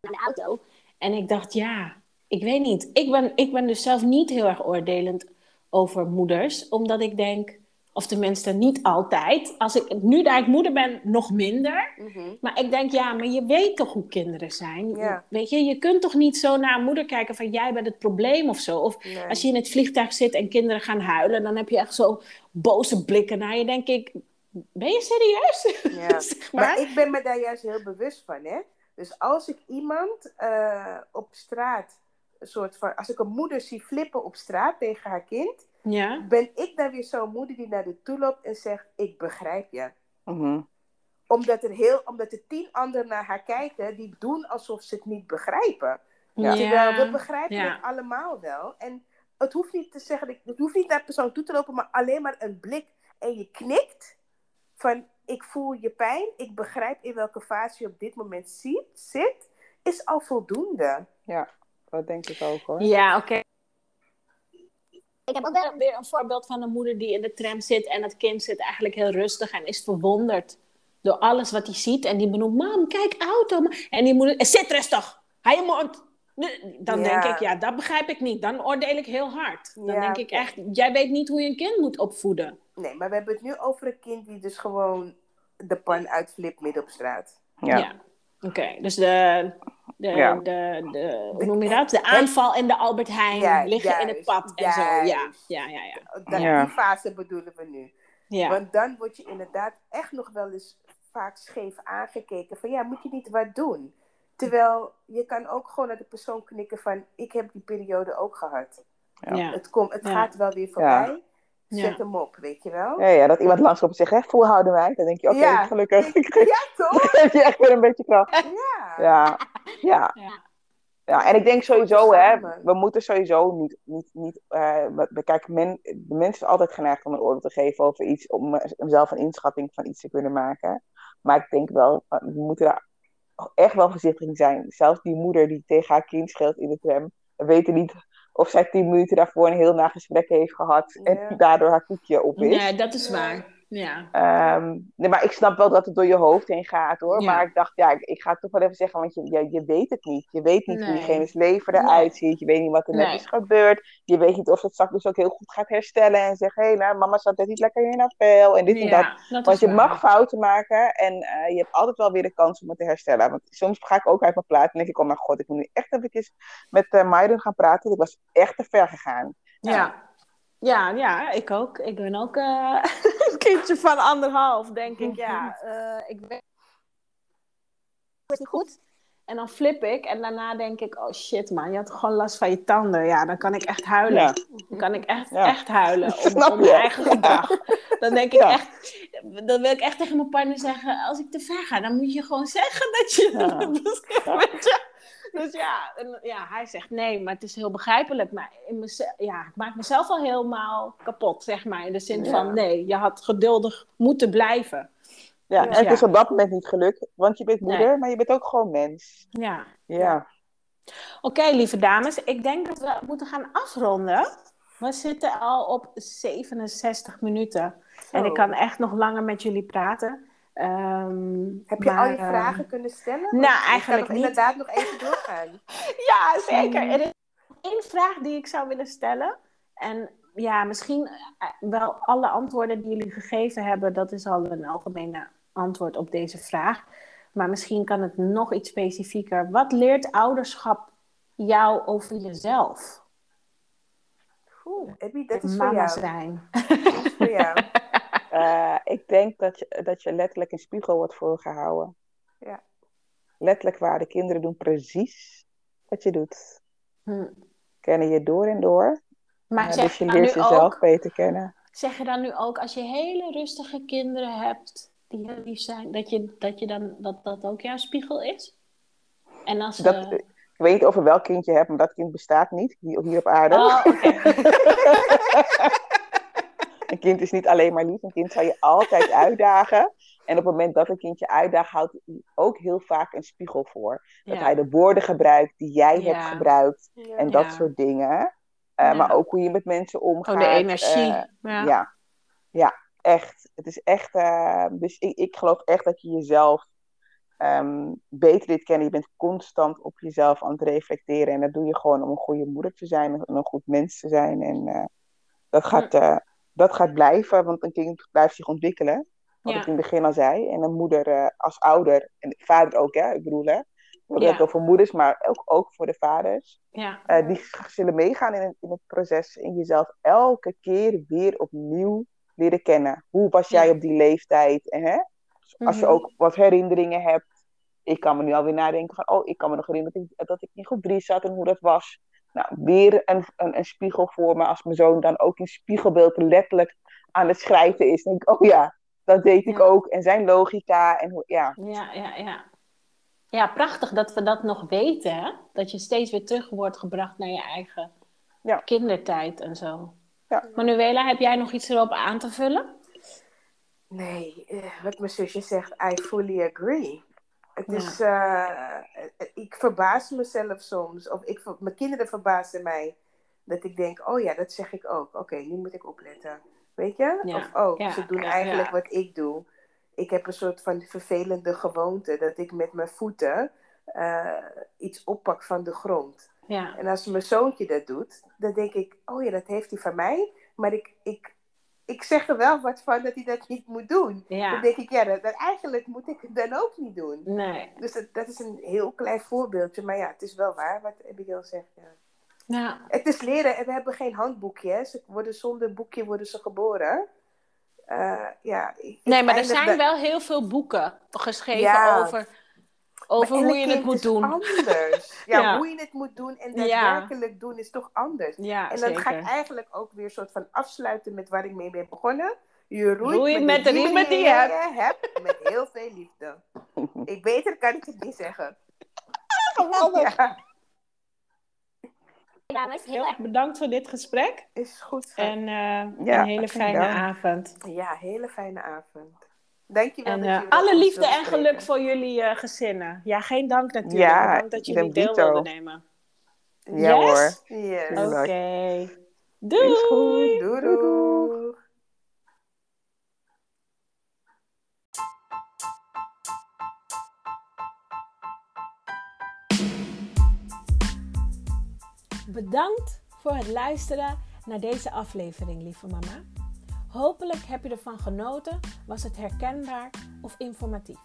de auto. En ik dacht, ja, ik weet niet. Ik ben, ik ben dus zelf niet heel erg oordelend over moeders. Omdat ik denk, of tenminste niet altijd. Als ik nu dat ik moeder ben, nog minder. Mhm. Maar ik denk, ja, maar je weet toch hoe kinderen zijn? Weet je, je kunt toch niet zo naar een moeder kijken van jij bent het probleem of zo. Of Nee. als je in het vliegtuig zit en kinderen gaan huilen, dan heb je echt zo boze blikken naar je. Denk ik, ben je serieus? (laughs) Zeg maar. Maar ik ben me daar juist heel bewust van, hè. Dus als ik iemand eh, op straat, een soort van, als ik een moeder zie flippen op straat tegen haar kind, Ja, ben ik dan weer zo'n moeder die naar de toe loopt en zegt, ik begrijp je. mhm. Omdat er, heel, omdat er tien anderen naar haar kijken, die doen alsof ze het niet begrijpen. Ja. Terwijl we begrijpen ja. het allemaal wel. En het hoeft niet te zeggen, dat- het hoeft niet naar de persoon toe te lopen, maar alleen maar een blik. En je knikt van, ik voel je pijn, ik begrijp in welke fase je op dit moment ziet, zit, is al voldoende. Ja, dat denk ik ook hoor. Ja, oké. Ik heb ook weer een voorbeeld van een moeder die in de tram zit en het kind zit eigenlijk heel rustig en is verwonderd door alles wat hij ziet. En die benoemt, mam, kijk, auto. mam." En die moeder, "Eh, zit rustig, hou je mond. Dan Ja. denk ik, ja, dat begrijp ik niet. Dan oordeel ik heel hard. Dan Ja, denk ik echt, jij weet niet hoe je een kind moet opvoeden. Nee, maar we hebben het nu over een kind die dus gewoon de pan uitflipt midden op straat. Ja. Oké, dus de, de, Ja. de, de, hoe noem je dat? De aanval in de Albert Heijn, Ja, liggen in het pad en zo. Ja, ja, ja. ja. Dat, Ja. Die fase bedoelen we nu. ja. Want dan word je inderdaad echt nog wel eens vaak scheef aangekeken. Van ja, moet je niet wat doen? Terwijl je kan ook gewoon naar de persoon knikken van... Ik heb die periode ook gehad. Ja. ja. Het, komt, het Ja. gaat wel weer voorbij. Ja. Zet hem op, weet je wel? Ja, ja, dat iemand langskomt en zegt, hè, volhouden wij. Dan denk je, oké, Ja. gelukkig. Ja, (laughs) toch? geef je echt weer een beetje kracht. Ja. Ja, ja. Ja. Ja, en ik denk sowieso, hè, we moeten sowieso niet, niet, niet uh, we, kijken, men, de mensen is altijd geneigd om een oordeel te geven over iets, om zelf een inschatting van iets te kunnen maken. Maar ik denk wel, we moeten daar echt wel voorzichtig in zijn. Zelfs die moeder die tegen haar kind scheelt in de tram, we weten niet of zij tien minuten daarvoor een heel nagesprek heeft gehad en daardoor haar koekje op is. Ja, dat is waar. Ja. Ehm, nee, maar ik snap wel dat het door je hoofd heen gaat hoor. Maar ik dacht, ja, ik, ik, ga het toch wel even zeggen, want je, je, je weet het niet. Je weet niet hoe diegene's leven eruit ziet. Je weet niet wat er net is gebeurd. Je weet niet of het straks dus ook heel goed gaat herstellen. En zegt, hé, hey, nou, mama zat net niet lekker in haar vel. En dit en dat. want je mag fouten maken. En uh, je hebt altijd wel weer de kans om het te herstellen. Want soms ga ik ook uit mijn plaat en denk ik, oh mijn god, ik moet nu echt even met uh, Maiden gaan praten. Ik was echt te ver gegaan. Ja. Ja, ja, ik ook. Ik ben ook uh, een (laughs) kindje van anderhalf, denk ik. Ja, uh, ik weet het niet goed. En dan flip ik en daarna denk ik, oh shit man, je had gewoon last van je tanden. Ja, dan kan ik echt huilen. Dan kan ik echt, echt huilen om, om mijn eigen gedrag. Dan denk ik echt, dan wil ik echt tegen mijn partner zeggen, als ik te ver ga, dan moet je gewoon zeggen dat je... (laughs) je (laughs) dus ja, ja, hij zegt nee, maar het is heel begrijpelijk. Maar in ja, ik maak mezelf al helemaal kapot, zeg maar. In de zin van nee, je had geduldig moeten blijven. Ja, dus en het is op dat moment niet gelukt, want je bent moeder, maar je bent ook gewoon mens. Ja. Ja. Oké, lieve dames, ik denk dat we moeten gaan afronden. We zitten al op 67 minuten. En ik kan echt nog langer met jullie praten. Um, Heb je al je vragen ehm, kunnen stellen? Nou, eigenlijk niet. inderdaad nog even doorgaan. (laughs) ja, zeker. Er is één vraag die ik zou willen stellen. En ja, misschien eh, wel alle antwoorden die jullie gegeven hebben, dat is al een algemene antwoord op deze vraag. Maar misschien kan het nog iets specifieker. Wat leert ouderschap jou over jezelf? Oeh, Abby, dat is voor jou. zijn. Dat is voor jou. (laughs) Uh, ik denk dat je, dat je letterlijk een spiegel wordt voorgehouden. Ja. Letterlijk waar. De kinderen doen precies wat je doet. Hm. Kennen je door en door. Maar uh, dus je leert jezelf beter kennen. Zeg je dan nu ook, als je hele rustige kinderen hebt, die heel lief zijn, dat, je, dat, je dan, dat dat ook jouw spiegel is? En als, dat, uh... Ik weet niet over welk kind je hebt, maar dat kind bestaat niet hier, hier op aarde. Oh, (laughs) Een kind is niet alleen maar lief, een kind zal je altijd (laughs) uitdagen. En op het moment dat een kind je uitdaagt, houdt hij ook heel vaak een spiegel voor. Dat hij de woorden gebruikt die jij hebt gebruikt en dat soort dingen. Uh, maar ook hoe je met mensen omgaat. Oh, de energie. Uh, ja. ja. echt. Het is echt. Uh, dus ik, ik geloof echt dat je jezelf um, beter dit kennen. Je bent constant op jezelf aan het reflecteren. En dat doe je gewoon om een goede moeder te zijn, en een goed mens te zijn. En dat gaat dat gaat blijven, want een kind blijft zich ontwikkelen. Wat ik in het begin al zei. En een moeder uh, als ouder, en vader ook, hè, ik bedoel, hè. We hebben voor moeders, maar ook, ook voor de vaders. Ja. Uh, die zullen meegaan in, in het proces en jezelf elke keer weer opnieuw leren kennen. Hoe was jij op die leeftijd? En, hè? Als je mhm. ook wat herinneringen hebt. Ik kan me nu alweer nadenken van, oh, ik kan me nog herinneren dat ik, dat ik in groep 3 zat en hoe dat was. Nou, weer een, een, een, spiegel voor me. Als mijn zoon dan ook in spiegelbeeld letterlijk aan het schrijven is. denk ik, oh ja, dat deed ik ook. En zijn logica. En hoe, ja. ja, ja, ja. Ja, prachtig dat we dat nog weten. Hè? Dat je steeds weer terug wordt gebracht naar je eigen ja. kindertijd en zo. Ja. Manuela, heb jij nog iets erop aan te vullen? Nee, eh, wat mijn zusje zegt, I fully agree. Het is, uh, ik verbaas mezelf soms, of ik, mijn kinderen verbazen mij, dat ik denk, oh ja, dat zeg ik ook. Oké, nu moet ik opletten. Weet je? Of, oh, ze doen eigenlijk wat ik doe. Ik heb een soort van vervelende gewoonte, dat ik met mijn voeten uh, iets oppak van de grond. Ja. En als mijn zoontje dat doet, dan denk ik, oh ja, dat heeft hij van mij. Maar ik, ik ik zeg er wel wat van dat hij dat niet moet doen. Dan denk ik, ja, dat, eigenlijk moet ik het dan ook niet doen. Nee. Dus dat, dat is een heel klein voorbeeldje. Maar ja, het is wel waar wat Abigail zegt. Ja. Het is leren en we hebben geen handboekje. Ze worden zonder boekje worden ze geboren. Uh, ja, nee, maar er zijn wel heel veel boeken geschreven over over hoe je het moet doen. anders. (laughs) Ja, hoe je het moet doen en daadwerkelijk doen is toch anders. Ja, en dan ga ik eigenlijk ook weer een soort van afsluiten met waar ik mee ben begonnen. Je roeit, met, de riemen die je hebt. Met heel veel liefde. (laughs) ik beter kan ik het niet zeggen. (laughs) Geweldig. Ja. dames, heel erg bedankt voor dit gesprek. Is goed. En uh, een hele fijne ja. avond. Ja, hele fijne avond. Dankjewel. En dat uh, je alle met ons liefde en geluk voor jullie uh, gezinnen. Ja, geen dank natuurlijk. Ja, dank dat jullie deel wilden nemen. Ja Yes? hoor. Yes. Oké. Tuurlijk. Doei! Is goed. Doei, Doei, doei. Bedankt voor het luisteren naar deze aflevering, lieve mama. Hopelijk heb je ervan genoten, was het herkenbaar of informatief.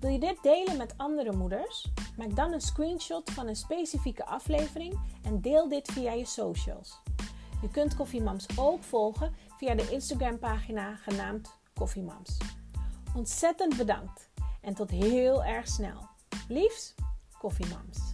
Wil je dit delen met andere moeders? Maak dan een screenshot van een specifieke aflevering en deel dit via je socials. Je kunt Koffiemams ook volgen via de Instagram pagina genaamd Koffiemams. Ontzettend bedankt en tot heel erg snel. Liefs, Koffiemams.